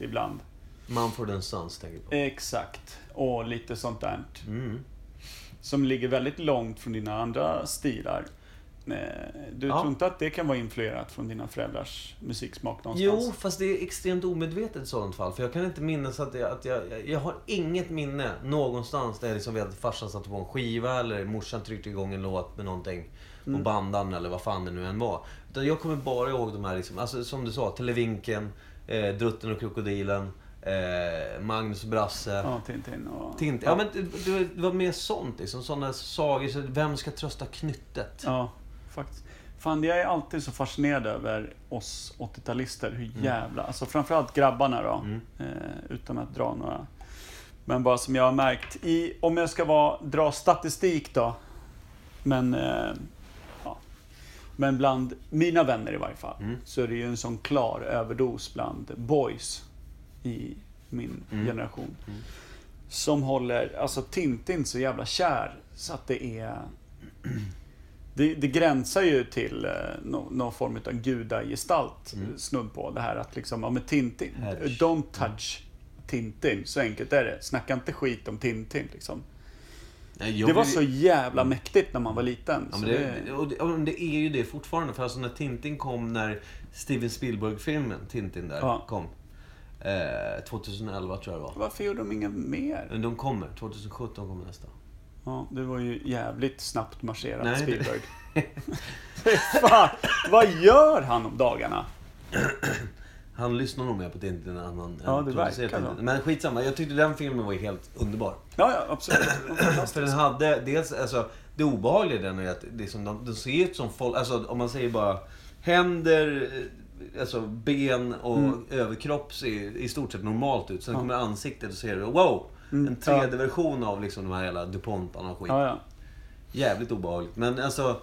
ibland. Mumford and Sons tänker på. Exakt. Och lite sånt där. Mm. Som ligger väldigt långt från dina andra stilar. Eh, Du Ja. tror inte att det kan vara influerat från dina föräldrars musiksmak någonstans? Jo, fast det är extremt omedvetet i sådant fall. För jag kan inte minnas att jag, att jag, jag, har inget minne någonstans där jag liksom vet att farsan satte på en skiva eller morsan tryckte igång en låt med någonting. Mm. Och bandan eller vad fan det nu än var. Utan jag kommer bara ihåg de här, liksom, alltså, som du sa, Televinken, eh, Drutten och Krokodilen, eh, Magnus Brasse. Ja, Tintin och... Tintin. Ja, men det, det det var mer sånt liksom. Sådana sagor. Så vem ska trösta knyttet? Ja, faktiskt. Fan, jag är alltid så fascinerad över oss 80-talister. Hur jävla... Alltså framförallt grabbarna då. Mm. Eh, utan att dra några... Men bara som jag har märkt. I, om jag ska vara, dra statistik då. Men... Eh, ja. Men bland mina vänner i varje fall. Mm. Så är det ju en sån klar överdos bland boys. I min Mm. generation. Mm. Som håller, alltså Tintin så jävla kär. Så att det är... Det, det gränsar ju till eh, nå- någon form av gudagestalt Mm. snudd på. Det här att liksom, ja men Tintin, Hedge. don't touch Tintin. Så enkelt är det. Snacka inte skit om Tintin liksom. Nej, Det var så jävla mäktigt när man var liten. Ja, men det, och det, och det är ju det fortfarande. För alltså när Tintin kom, när Steven Spielberg-filmen Tintin där Ja. kom. Eh, 2011 tror jag det var. Varför gjorde de inget mer? De kommer. 2017 kommer nästa. Ja, det var ju jävligt snabbt marscherat Nej, det- Spielberg. <laughs> Fan, vad gör han om dagarna? Han lyssnar nog mer på Tintin än han Ja, det verkar så. Men skitsamma, jag tyckte den filmen var helt underbar. Ja, ja, absolut. <clears throat> För den hade dels, alltså det obehagliga i den är att det är som, de, de ser ut som folk, alltså om man säger bara händer, eh, alltså ben och Mm. överkropp ser i stort sett normalt ut. Sen Ja. kommer ansiktet och ser du, wow! Mm, En 3D-version av liksom de här jävla DuPontarna och skit. Ja, ja. Jävligt obehagligt. Men alltså,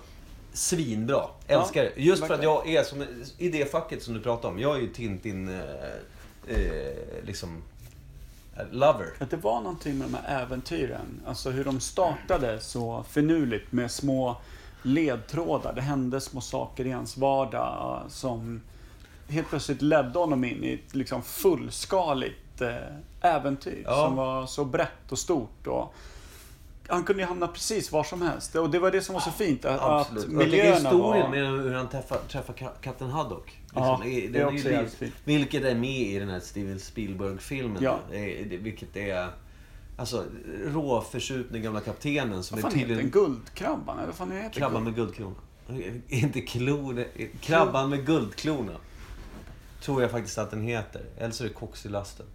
svinbra. Älskar det. Just för att jag är som, i det facket som du pratar om. Jag är ju Tintin, eh, eh, liksom, lover. Att det var någonting med de här äventyren. Alltså hur de startade så finurligt med små ledtrådar. Det hände små saker i hans vardag som helt plötsligt ledde honom in i ett liksom fullskaligt äventyr. Ja. Som var så brett och stort. Och han kunde ju hamna precis var som helst. Och det var det som var så fint. Att, Absolut. att miljöerna historien var... med hur han träffar, träffar ka- katten Haddock. Ja, är- det är också ju liv- fint. Vilket är med i den här Steven Spielberg-filmen. Ja. Är- Vilket är... Alltså, råförskjutna gamla kaptenen som Vad är fan heter den? tydligen... Guldkrabban? Eller vad fan heter Krabban med guldklona. <laughs> Inte klon... Krabban med guldklona. Tror jag faktiskt att den heter. Eller så är det koks i lasten.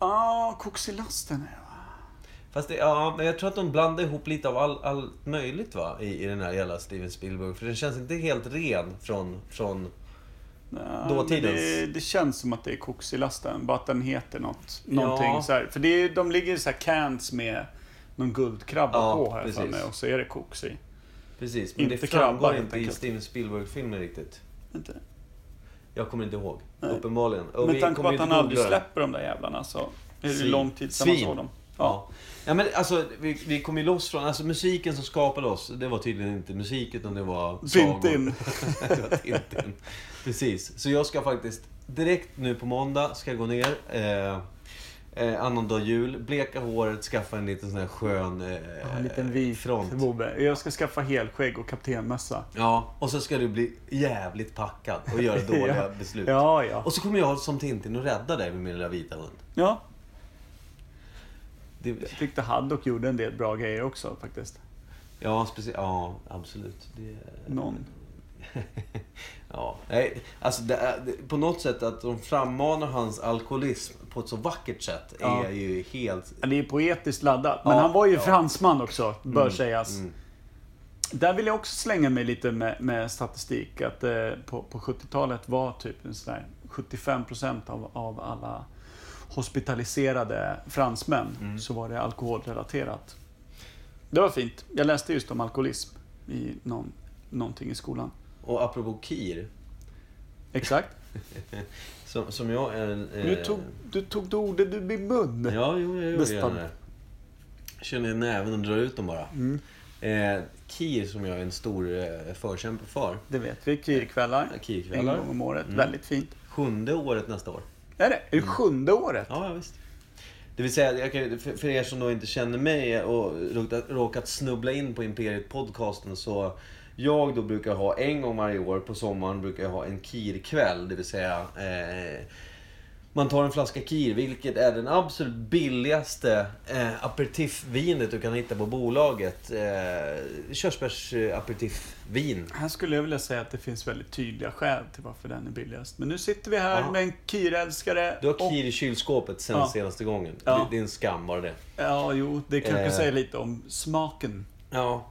Ja, ah, koxilasten är? Fast det, ja, men jag tror att de blandar ihop lite av all, allt möjligt va, i, i den här jävla Steven Spielberg. För den känns inte helt ren från, från Ja, Dåtidens. Det, det känns som att det är koks i lasten, bara att den heter något. Någonting Ja. så här. För det är, de ligger i så här cans med någon guldkrabba Ja, på här för mig och så är det koks i. Precis, men Inte det krabba, framgår helt inte i. Steven Spielberg-filmen riktigt. Inte. Jag kommer inte ihåg. Nej. Uppenbarligen. Och Med tanke på att han aldrig släpper de där jävlarna så är det lång tid sedan man såg dem. Ja. ja, men alltså vi, vi kom ju loss från, alltså musiken som skapade oss, det var tydligen inte musik utan det var sagor. Tintin. <laughs> det var Tintin. Precis. Så jag ska faktiskt direkt nu på måndag ska jag gå ner. Eh, eh, annandag jul, bleka håret, skaffa en liten sån här skön eh, Ja, en liten vit front. bobbe. Jag ska skaffa helskägg och kaptenmössa. Ja, och så ska du bli jävligt packad och göra <laughs> dåliga Ja. beslut. Ja, ja. Och så kommer jag som Tintin och rädda dig med min lilla vita hund. Ja, Det, jag tyckte Haddock gjorde en del bra grejer också faktiskt. ja, speciellt. Ja, absolut. Det, Någon. <laughs> ja, nej, alltså det på något sätt att de frammanar hans alkoholism på ett så vackert sätt Ja. är ju helt... Det är poetiskt laddat. Men Ja, han var ju ja. fransman också, bör Mm, sägas. mm. Där vill jag också slänga mig lite med, med statistik. Att eh, på, på 70-talet var typ en sån där 75% av, av alla hospitaliserade fransmän Mm. så var det alkoholrelaterat. Det var fint. Jag läste just om alkoholism i någon, någonting i skolan. Och apropå Kir. Exakt. <laughs> Som, som jag är en... eh, Du tog, du tog ordet ur min mun. Ja, jo, jag gjorde gärna det. Känner näven och drar ut dem bara. Mm. Eh, Kir som jag är en stor eh, förkämpe för. Det vet vi. Kirkvällar. En Kirkvällar. gång om året. Mm. Väldigt fint. Sjunde året nästa år. Är det? Är det sjunde året? Ja, ja, visst. Det vill säga, för, er som då inte känner mig och råkat, råkat snubbla in på Imperiet podcasten så jag då brukar ha en gång varje år på sommaren brukar jag ha en kirkväll. Det vill säga eh, man tar en flaska kir, vilket är den absolut billigaste eh, aperitifvinet du kan hitta på bolaget. Eh, Körsbärs eh, aperitifvin. Här skulle jag vilja säga att det finns väldigt tydliga skäl till varför den är billigast. Men nu sitter vi här Ja. med en kirälskare. Du har och- kir i kylskåpet sen Ja. senaste gången. Ja. Det, är en skam bara det. Ja, jo, det kanske Eh. säger lite om smaken. Ja.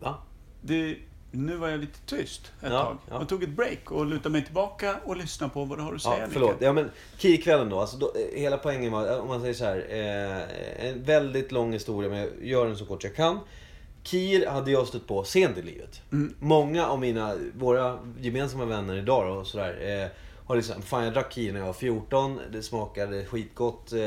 Va? Det, nu var jag lite tyst ett Ja, tag. ja. Jag tog ett break och lutade mig tillbaka och lyssnade på vad du har att säga, Ja, förlåt. Ja, men Kirkvällen då. Alltså, då eh, hela poängen var, eh, om man säger så här. Eh, en väldigt lång historia, men jag gör den så kort jag kan. Kir hade jag stött på sent i livet. Mm. Många av mina, våra gemensamma vänner idag då, och sådär. Eh, har liksom, fan jag drack Kir när jag var 14. Det smakade skitgott eh,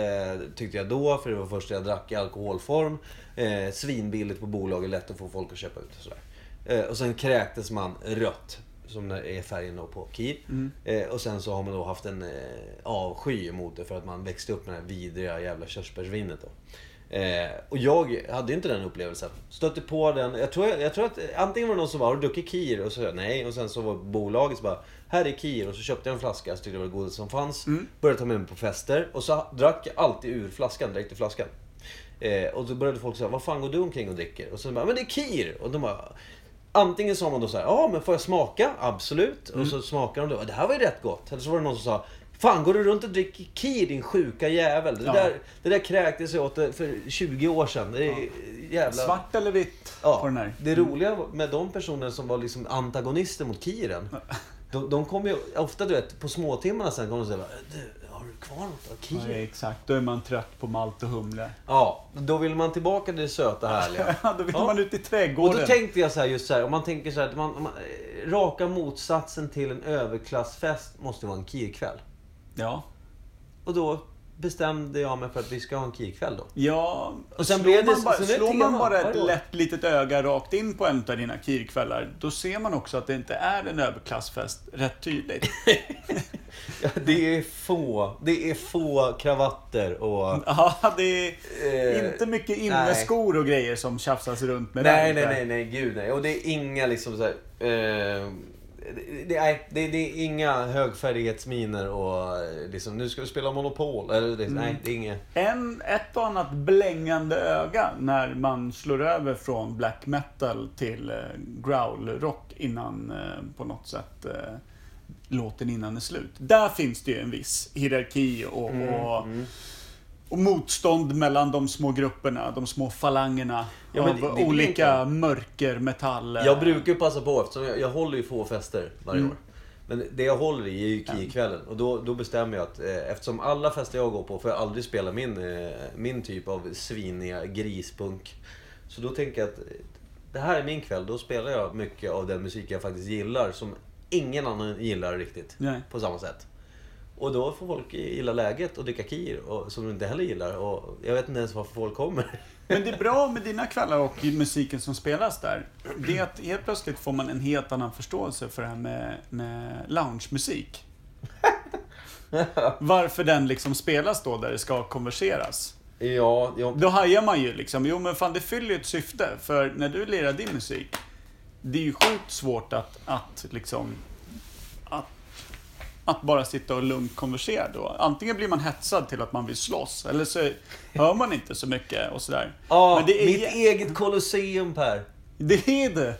tyckte jag då, för det var första jag drack i alkoholform. Eh, svinbilligt på bolaget, lätt att få folk att köpa ut och sådär. Eh, och sen kräktes man rött. Som är färgen då på Kir. Mm. Eh, och sen så har man då haft en eh, avsky mot det för att man växte upp med det här vidriga jävla körsbärsvinet då. Eh, och jag hade inte den upplevelsen. Stötte på den. Jag tror, jag tror att antingen var det någon som var, har du druckit Kir? Och så sa jag nej. Och sen så var bolaget så bara, här är Kir. Och så köpte jag en flaska, så tyckte det var det godaste som fanns. Mm. Började ta med mig på fester. Och så drack jag alltid ur flaskan, direkt ur flaskan. Eh, och då började folk säga, vad fan går du omkring och dricker? Och så bara, men det är Kir! Och de bara, Antingen sa man då så här, ja men får jag smaka? Absolut. Och så smakade de då, det här var ju rätt gott. Eller så var det någon som sa, Fan går du runt och dricker Kir din sjuka jävel? Det, Ja. där, det där kräktes jag åt för 20 år sedan. Det är jävla... Svart eller vitt Ja, på den här? det roliga med de personer som var liksom antagonister mot Kiren. De, de kom ju ofta du vet, på småtimmarna sen kom de och du kvar något av Ja, Kir? exakt. Då är man trött på malt och humle. Ja, då vill man tillbaka till det söta härliga. <laughs> Ja, då vill Ja. man ut i Och trädgården. då tänkte jag så här, just så här, om man tänker så här, att man, om man, eh, raka motsatsen till en överklassfest måste vara en kirkväll. Ja. Och då bestämde jag mig för att vi ska ha en kirkväll då. Ja, Och sen slår det- man bara, slår man bara ett lätt litet öga rakt in på en av dina kirkvällar, då ser man också att det inte är en överklassfest rätt tydligt. <laughs> Ja, det är få, det är få kravatter och... Ja, det är Eh, inte mycket inneskor och grejer som tjafsas runt med Nej, där. nej, nej, nej, gud nej. Och det är inga liksom så här, eh, det, nej, det, det är inga högfärdighetsminer och eh, liksom, nu ska vi spela Monopol. Eller, det, Nej, det är inget. En, ett och annat blängande öga när man slår över från black metal till eh, growl-rock innan eh, på något sätt låten innan är slut. Där finns det ju en viss hierarki och, Mm, och, och motstånd mellan de små grupperna, de små falangerna Ja, av det- det olika egentligen- mörkermetaller. Jag brukar ju passa på eftersom jag, jag håller ju få fester varje Mm. år. Men det jag håller i är ju KI-kvällen. Och då, då bestämmer jag att eh, eftersom alla fester jag går på får jag aldrig spela min, eh, min typ av sviniga grispunk. Så då tänker jag att eh, det här är min kväll. Då spelar jag mycket av den musik jag faktiskt gillar som ingen annan gillar riktigt. Nej. På samma sätt. Och då får folk gilla läget och dricka kir och, som de inte heller gillar. Och jag vet inte ens varför folk kommer. Men det är bra med dina <laughs> kvällar och musiken som spelas där. Det är att helt plötsligt får man en helt annan förståelse för det här med, med loungemusik. <laughs> Varför den liksom spelas då där det ska konverseras. ja, jag, Då hajar man ju liksom, jo men fan det fyller ju ett syfte. För när du lirar din musik, det är ju sjukt svårt att, att liksom... Att, bara sitta och lugnt konversera då. Antingen blir man hetsad till att man vill slåss, eller så hör man inte så mycket och sådär. Ja, Men det är mitt jä- eget kolosseum Per. Det är det.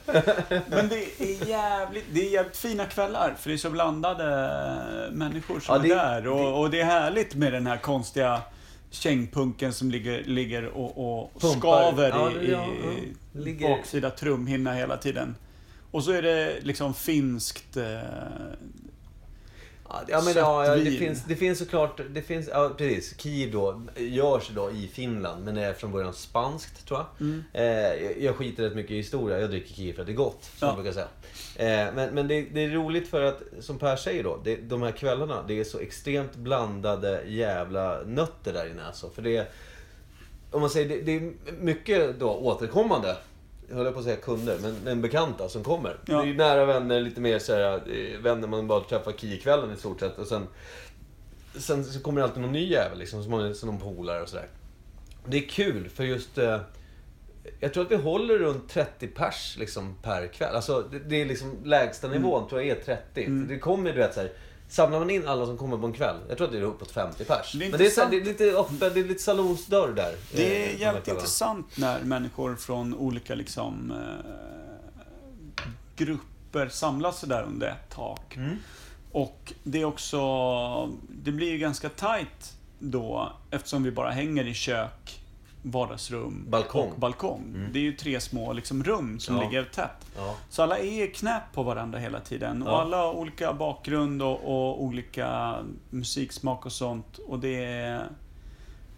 Men det är jävligt, det är jävligt fina kvällar. För det är så blandade människor som Ja, det- är där. Och, och det är härligt med den här konstiga kängpunken som ligger, ligger och, och skaver Ja, i, det- ja, ja. i Ligger- baksida trumhinna hela tiden. Och så är det liksom finskt... Eh, Ja, men, ja, det, finns, det finns såklart, det finns, ja precis. Kir då, görs då i Finland, men är från början spanskt tror jag. Mm. Eh, jag- skiter rätt mycket i historia, jag dricker Kir för att det är gott, som Ja. brukar säga. Eh, men men det, det är roligt för att, som Per säger då, det, de här kvällarna, det är så extremt blandade jävla nötter där inne alltså. För det om man säger, det, det är mycket då återkommande. Jag höll på att säga kunder, men, men bekanta som kommer. Ja. Det är nära vänner, lite mer så här, eh, vänner man bara träffar Kir-kvällen i stort sett. Och sen, sen så kommer det alltid någon ny jävel liksom, som, man- som någon polare och sådär. Det är kul för just... Eh, jag tror att vi håller runt 30 pers liksom, per kväll. Alltså, det, det är liksom lägsta nivån tror jag är 30. Det kommer, du vet så här, Samlar man in alla som kommer på en kväll, jag tror att det är uppåt 50 pers. Det är Men det är, så det är lite det är lite salonsdörr där. Det eh, är här jävligt intressant när människor från olika liksom, eh, grupper samlas där under ett tak. Mm. Och det är också, det blir ju ganska tight då eftersom vi bara hänger i kök, vardagsrum Balkong. och balkong. Det är ju tre små liksom, rum som Ja. ligger tätt. Ja. Så alla är knät på varandra hela tiden. Och Ja. alla har olika bakgrund och, och olika musiksmak och sånt. Och det är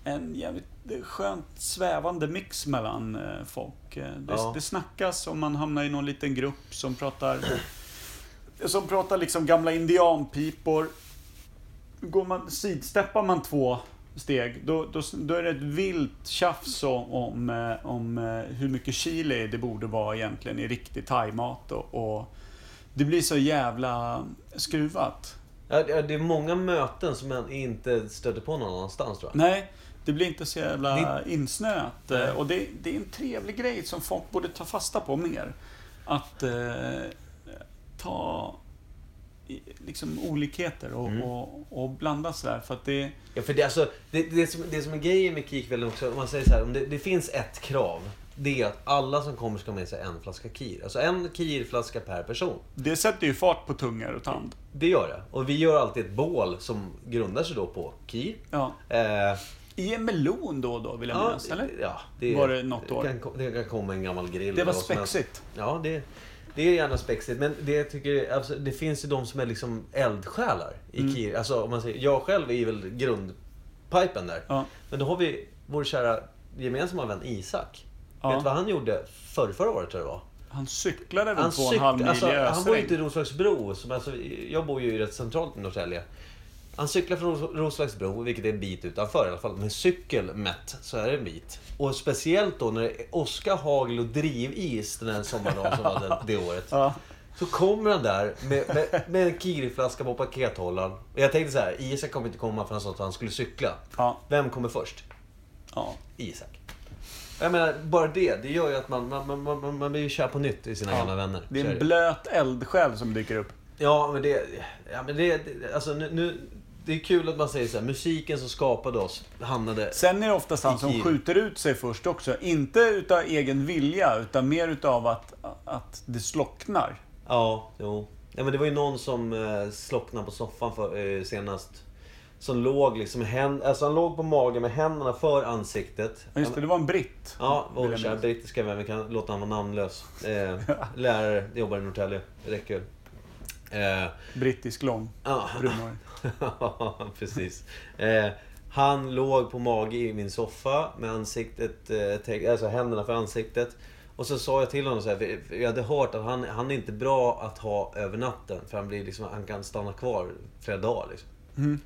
en jävligt skönt svävande mix mellan eh, folk. Eh, Det, det snackas och man hamnar i någon liten grupp som pratar som pratar liksom gamla indianpipor. Går man, sidsteppar man två steg, då, då, då är det ett vilt tjafs om, om, eh, om eh, hur mycket chili det borde vara egentligen i riktig thaimat. Och, och det blir så jävla skruvat. Ja, det det är många möten som man inte stöter på någon annanstans tror jag. Nej, det blir inte så jävla insnöat. Nej. Eh, Och det, det är en trevlig grej som folk borde ta fasta på mer. Att eh, ta liksom olikheter och, Mm. och, och blanda sådär. För att det... Ja, för det, alltså, det, det, som, det som är grejen med Kir-kvällen också, om man säger så här, om det, det finns ett krav. Det är att alla som kommer ska ha med sig en flaska Kir. Alltså en Kir-flaska per person. Det sätter ju fart på tungor och tand. Det gör det. Och vi gör alltid ett bål som grundar sig då på Kir. Ja. Eh, I en melon då och då, vill jag minnas, eller? Ja, det, Var det något år? Kan, det kan komma en gammal grill. Det var spexigt. Ja, det, det är gärna spexigt. Men det jag tycker, alltså, det finns ju de som är liksom eldsjälar i Mm. Kir. Alltså, om man säger, jag själv är väl grundpipen där. Ja. Men då har vi vår kära gemensamma vän Isak. Ja. Vet du vad han gjorde för förra året tror jag det var? Han cyklade väl Han, två och en halv mil alltså, i han bor inte i. Roslagsbro. Som alltså, jag bor ju rätt centralt i Norrtälje. Han cyklar från Ros- Roslagsbro, vilket är en bit utanför i alla fall. Med cykel mätt så är det en bit. Och speciellt då när det är åska, hagel och drivis den här sommardagen som var det, det året. Ja. Så kommer han där med, med, med en Kiri-flaska på pakethållaren. Och jag tänkte så här, Isak kommer inte komma för han sa att han skulle cykla. Ja. Vem kommer först? ja. Isak. Jag menar, bara det, det gör ju att man, man, man, man, man blir ju kär på nytt i sina Ja. gamla vänner. Det är en blöt eldsjäl som dyker upp. Ja, men det... Ja, men det, det alltså nu, nu... Det är kul att man säger så här, musiken som skapade oss hamnade... Sen är det oftast han som skjuter ut sig först också. Inte utav egen vilja, utan mer utav att, att det slocknar. Ja, jo. Ja, men det var ju någon som eh, slocknade på soffan för, eh, senast. Som låg liksom hän, alltså han låg på magen med händerna för ansiktet. Ja, Just det, det var en britt. Ja, vår kära brittiska vän. Vi kan låta honom vara namnlös. Eh, <laughs> lärare, jobbar i Norrtälje. Det räcker Brittisk lång. Brunhårig. <laughs> Precis. Eh, han låg på mage i min soffa med ansiktet, eh, alltså händerna för ansiktet. Och så sa jag till honom så här, jag hade hört att han, han är inte bra att ha över natten. För han, blir liksom, han kan stanna kvar flera dagar. Liksom. Mm.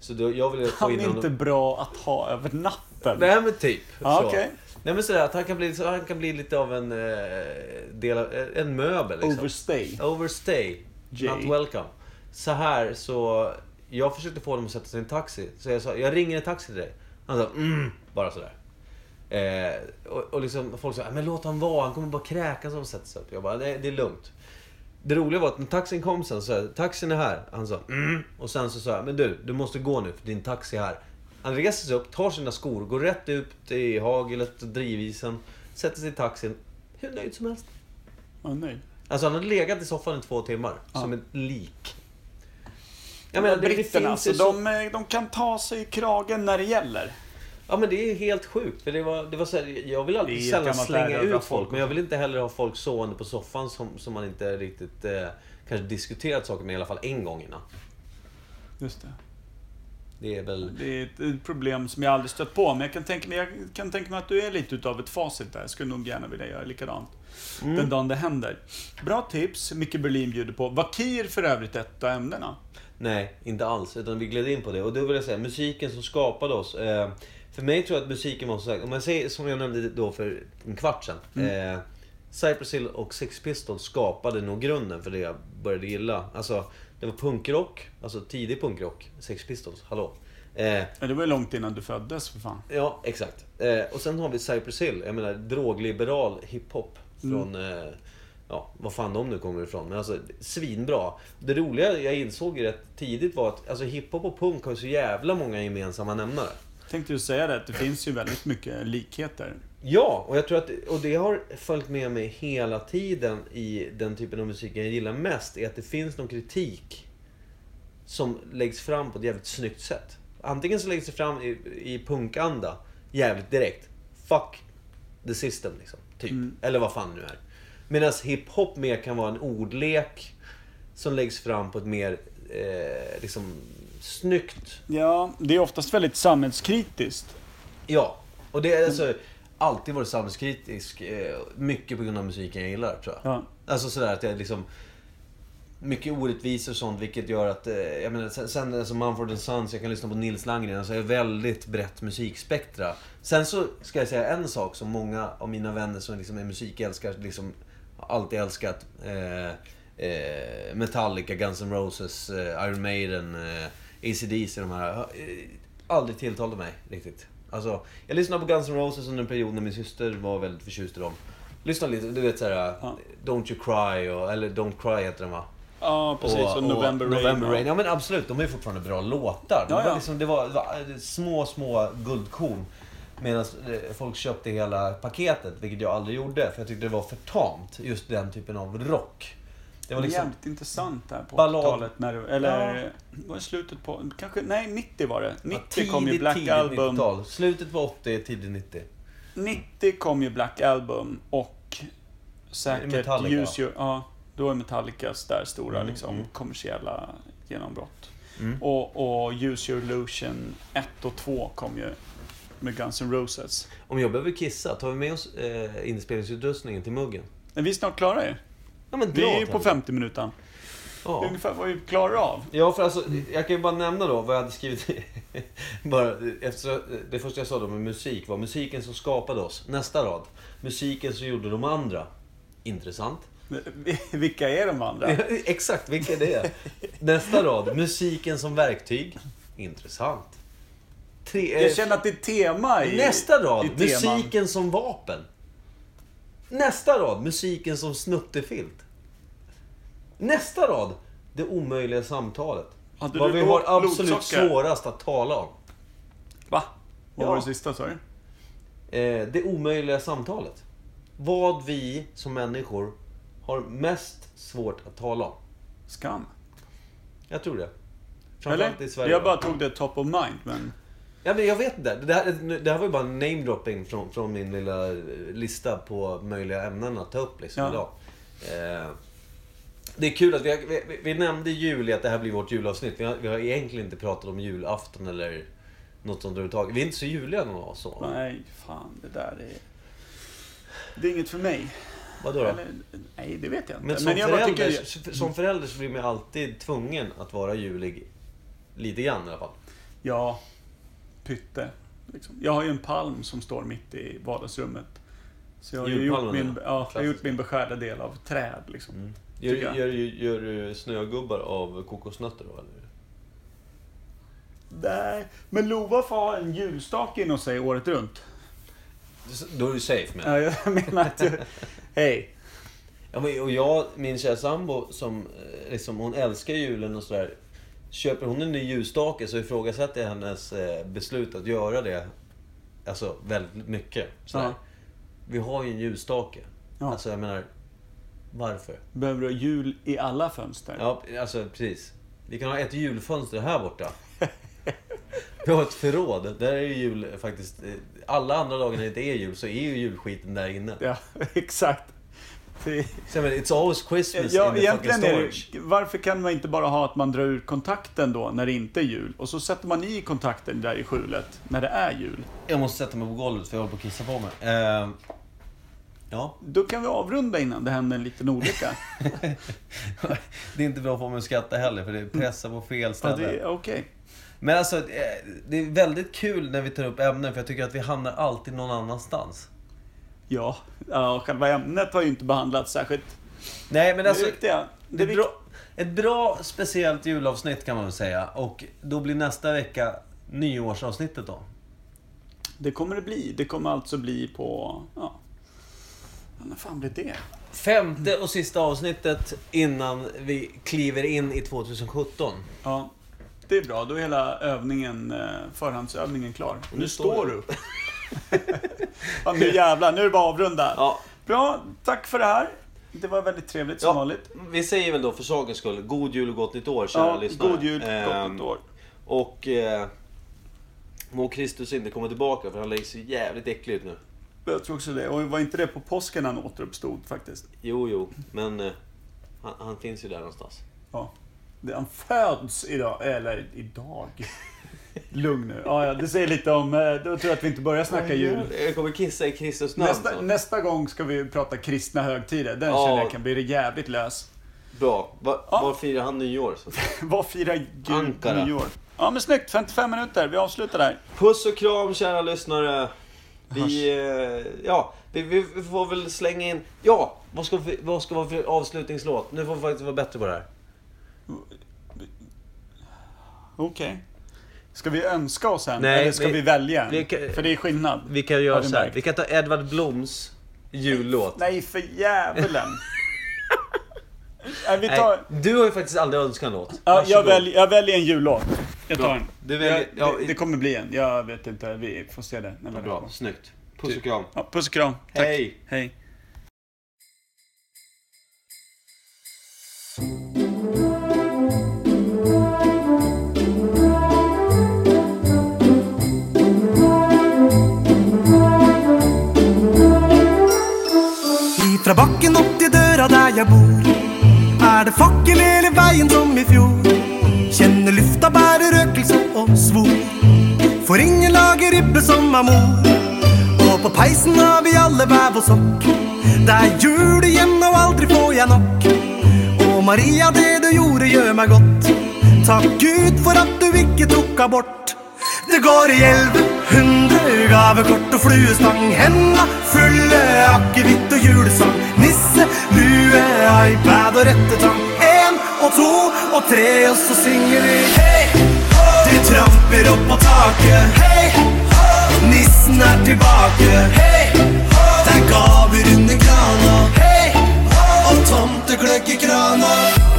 Så då, jag ville få Han in är honom... inte bra att ha över natten. Nej men typ. Ja, så. okej. Nej men sådär, att han kan bli, han kan bli lite av en, eh, del av, en möbel liksom. Overstay. Overstay. Jay. Not welcome. Så här så... Jag försökte få honom att sätta sig i en taxi. Så jag sa, jag ringer en taxi till dig. Han sa, mm, bara sådär. Eh, och, och liksom, folk sa, men låt han vara, han kommer bara kräkas om han sätter sig upp. Jag bara, det, det är lugnt. Det roliga var att när taxin kom sen så sa taxin är här. Han sa, mm. Och sen så sa jag, men du, du måste gå nu för din taxi är här. Han reser sig upp, tar sina skor, går rätt ut i haglet och drivisen. Sätter sig i taxin. Hur nöjd som helst. Ja, nöjd. Alltså han hade legat i soffan i två timmar. Ja. Som ett lik. Jag menar, det, det Britterna, finns ju alltså, så... de, eh, de kan ta sig i kragen när det gäller. Ja men det är helt sjukt. För det var, det var så här, jag vill Det alltid sällan slänga ut folk. folk Men jag vill inte heller ha folk sovande på soffan som, som man inte riktigt eh, kanske diskuterat saker med i alla fall en gång innan. Just det. Det är väl... Det är ett- problem som jag aldrig stött på, men jag kan tänka jag kan tänka mig att du är lite utav ett facit där. Jag skulle nog gärna vilja göra likadant. Mm. Den dagen det händer. Bra tips, Micke Berlin bjuder på. Var KIR för övrigt ett av ämnena? Nej, inte alls. Utan vi gled in på det. Och då vill jag säga, musiken som skapade oss. Eh, för mig tror jag att musiken var så här, om man säger som jag nämnde då för en kvart sedan. Eh, Cypress Hill och Sex Pistols skapade nog grunden för det jag började gilla. Alltså, det var punkrock. Alltså tidig punkrock. Sex Pistols, hallå. Eh, det var ju långt innan du föddes för fan. Ja, exakt. Eh, och sen har vi Cypress Hill. Jag menar drogliberal hiphop. Från, eh, ja, vad fan de nu kommer ifrån. Men alltså, svinbra. Det roliga jag insåg rätt tidigt var att alltså, hiphop och punk har så jävla många gemensamma nämnare. Tänkte ju säga det, att det finns ju väldigt mycket likheter. Ja, och jag tror att, och det har följt med mig hela tiden i den typen av musik jag gillar mest, är att det finns någon kritik som läggs fram på ett jävligt snyggt sätt. Antingen så läggs det fram i, i punkanda, jävligt direkt. Fuck the system, liksom. Typ. Mm. Eller vad fan nu är. Medan hiphop mer kan vara en ordlek som läggs fram på ett mer, eh, liksom, snyggt Ja, det är oftast väldigt samhällskritiskt. Ja, och det är alltså alltid varit samhällskritisk. eh, Mycket på grund av musiken jag gillar, tror jag. Ja. Alltså sådär att jag liksom... Mycket orättvisor och sånt, vilket gör att... eh, Jag menar, sen, sen alltså Mumford Sons, jag kan lyssna på Nils Landgren. Alltså, jag har väldigt brett musikspektra. Sen så ska jag säga en sak som många av mina vänner som liksom är musikälskare, liksom alltid älskat. Eh, eh, Metallica, Guns N' Roses, eh, Iron Maiden, eh, AC/DC de här. Eh, aldrig tilltalade mig riktigt. Alltså, jag lyssnade på Guns N' Roses under en period när min syster var väldigt förtjust i dem. Lyssna lite, du vet såhär... Ja. Don't You Cry, och, eller Don't Cry heter den va? Ja, precis. Och, November Rain. November ja. Rain. Ja men absolut, de är fortfarande bra låtar. Ja, ja. liksom, det, var, det var små, små guldkorn. Medan eh, folk köpte hela paketet, vilket jag aldrig gjorde. För jag tyckte det var för tamt, just den typen av rock. Det var liksom... jävligt intressant där på Ballad. 80-talet. När det, eller, Ja. var det slutet på... Kanske, nej, 90 var det. 90 tidigt, kom ju Black tidigt Album. 90-tal. Slutet på 80, tidigt 90. 90 kom ju Black Album och säkert Metallica. Use Your... Ja, då var Metallicas där stora Mm, liksom, mm. kommersiella genombrott. Mm. Och, och Use Your Illusion 1 och 2 kom ju med Guns N' Roses. Om jag behöver kissa, tar vi med oss eh, inspelningsutrustningen till muggen? Är vi snart klara ju? Ja men Vi är ju på helvete. 50 minuter. Ja. Ungefär vad vi klarar av. Ja, för alltså, jag kan ju bara nämna då vad jag hade skrivit. <laughs> bara, efter, det första jag sa då med musik var musiken som skapade oss. Nästa rad. Musiken som gjorde de andra. Intressant. <laughs> Vilka är de andra? Exakt, vilka det är. Nästa rad. Musiken som verktyg. Intressant. Tre, eh, Jag känner att det är tema i... Nästa rad. i teman. Musiken som vapen. Nästa rad. Musiken som snuttefilt. Nästa rad. Det omöjliga samtalet. Hade Vad vi har absolut blodsocker? svårast att tala om. Va? Vad Ja. var det sista sa du? Eh, det omöjliga samtalet. Vad vi som människor har mest svårt att tala om. Skam? Jag tror det. Eller? Framförallt i Sverige. Jag bara tog det top of mind, men... Ja, men jag vet inte. Det här, det här var ju bara namedropping från, från min lilla lista på möjliga ämnen att ta upp liksom, Ja. idag. Eh, det är kul att vi, vi, vi nämnde jul i att det här blir vårt julavsnitt. Vi har, vi har egentligen inte pratat om julafton eller något sånt överhuvudtaget. Vi är inte så juliga någon av oss. Så. Nej, fan, det där är... Det är inget för mig. Vadå då? Eller, nej, det vet jag inte. Men som, jag bara förälder, tycker... som förälder så blir man alltid tvungen att vara julig. Lite grann i alla fall. Ja, pytte. Liksom. Jag har ju en palm som står mitt i vardagsrummet. Så jag har ju gjort min, ja. ja, jag har gjort min beskärda del av träd. Liksom. Gör, Tycker jag. gör, gör, du snögubbar av kokosnötter då eller? Nej, men Lova får ha en julstake inom sig året runt. Då är du safe med. Ja, jag menar att... jag- Hej. Ja, men, och jag, min kära sambo, som eh, liksom, hon älskar julen och sådär. Köper hon en ny ljusstake så ifrågasätter jag hennes eh, beslut att göra det. Alltså väldigt mycket. Sådär. Ja. Vi har ju en ljusstake. Ja. Alltså jag menar, varför? Behöver du ha jul i alla fönster? Ja, alltså precis. Vi kan ha ett julfönster här borta. <laughs> Vi har ett förråd. Där är ju jul faktiskt... Alla andra dagar när det inte är jul så är ju julskiten där inne. Ja, <laughs> exakt. det, Så It's always Christmas ja, in the egentligen fucking är storage. det, varför kan man inte bara ha att man drar ur kontakten då när det inte är jul? Och så sätter man i kontakten där i skjulet när det är jul. Jag måste sätta mig på golvet för jag håller på att kissa på mig. Eh, ja, Då kan vi avrunda innan det händer en liten olycka. <laughs> det är inte bra att få mig att skratta heller för det pressar på fel ja, ställe. är okej. Men alltså, eh, det är väldigt kul när vi tar upp ämnen för jag tycker att vi hamnar alltid någon annanstans. Ja, ja, själva ämnet har ju inte behandlats särskilt. Nej men alltså, det viktiga. Det är bra, ett bra speciellt julavsnitt kan man väl säga. Och då blir nästa vecka nyårsavsnittet då. Det kommer det bli. Det kommer alltså bli på... Ja. När fan blir det? Femte och sista avsnittet innan vi kliver in i 2017. Ja. Det är bra. Då är hela övningen, eh, förhandsövningen klar. Nu, nu står du upp. <laughs> ja, nu jävlar, nu är det bara att avrunda. Ja, Bra, tack för det här. Det var väldigt trevligt som Ja. vanligt. vi säger väl då för sakens skull, god jul och gott nytt år kära Ja, lyssnare. god jul, gott Ehm, nytt år. Och eh, må Kristus inte komma tillbaka för han lägger sig jävligt äcklig ut nu. Jag tror också det. Och var inte det på påsken han återuppstod faktiskt? Jo, jo, men eh, han, han finns ju där någonstans. Ja. Han föds idag, eller idag. Lugn nu. Ja, ja, det säger lite om... eh, Då tror jag att vi inte börjar snacka jul. Jag kommer kissa i Kristus namn. Nästa, nästa gång ska vi prata kristna högtider. Den Ja. känner jag kan bli jävligt lös. Bra. Va, Ja. Var firar han nyår? <laughs> Vad firar Gud Ankara. nyår? Ja men snyggt, 55 minuter. Vi avslutar där. Puss och kram kära lyssnare. Vi, eh, ja, vi, vi, vi får väl slänga in... Ja, vad ska, vi, vad ska vara för avslutningslåt? Nu får vi faktiskt vara bättre på det här. Okej. Ska vi önska oss en? Nej, eller ska vi, vi- välja en? vi kan- För det är skillnad. Vi kan göra så här. Vi kan ta Edvard Bloms jullåt. Nej, för djävulen. <laughs> Nej, vi Nej, tar... du har ju faktiskt aldrig önskat en låt. Ja, jag, väljer, jag väljer en jullåt. Jag tar Bra. en. Du väljer- jag, ja, det, det kommer bli en. Jag vet inte. Vi får se det. När vi Bra, snyggt. Puss och kram. Ja, puss och kram. Tack. Hej! Hej. Jag bor, Är det facken eller vägen som i fjol? Känner lufta bærer rökelse och svor. Får ingen lager ribbe som er mor. Och på pejsen har vi alla väv och sock Det är jul igen och aldrig får jag nock Och Maria, det du gjorde, gör mig gott Tack Gud för att du inte tog bort. Det går i elva, gavekort og fluestang. Henda fulle akevitt og julesang. Nisse, lue, iPad og rettetang. Én og to og tre, og så synger vi hei. De tramper opp på taket. Hei. Nissen er tilbake. Hei. Det er gaver under krana. Hei. Og tomtegløgg i krana.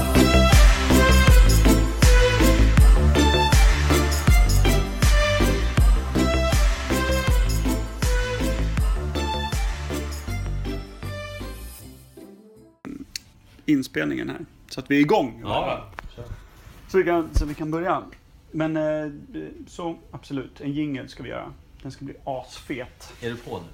Inspelningen här. Så att vi är igång. Ja, Så vi kan, så vi kan börja. Men eh, så absolut, en jingel ska vi göra. Den ska bli asfet. är du på nu?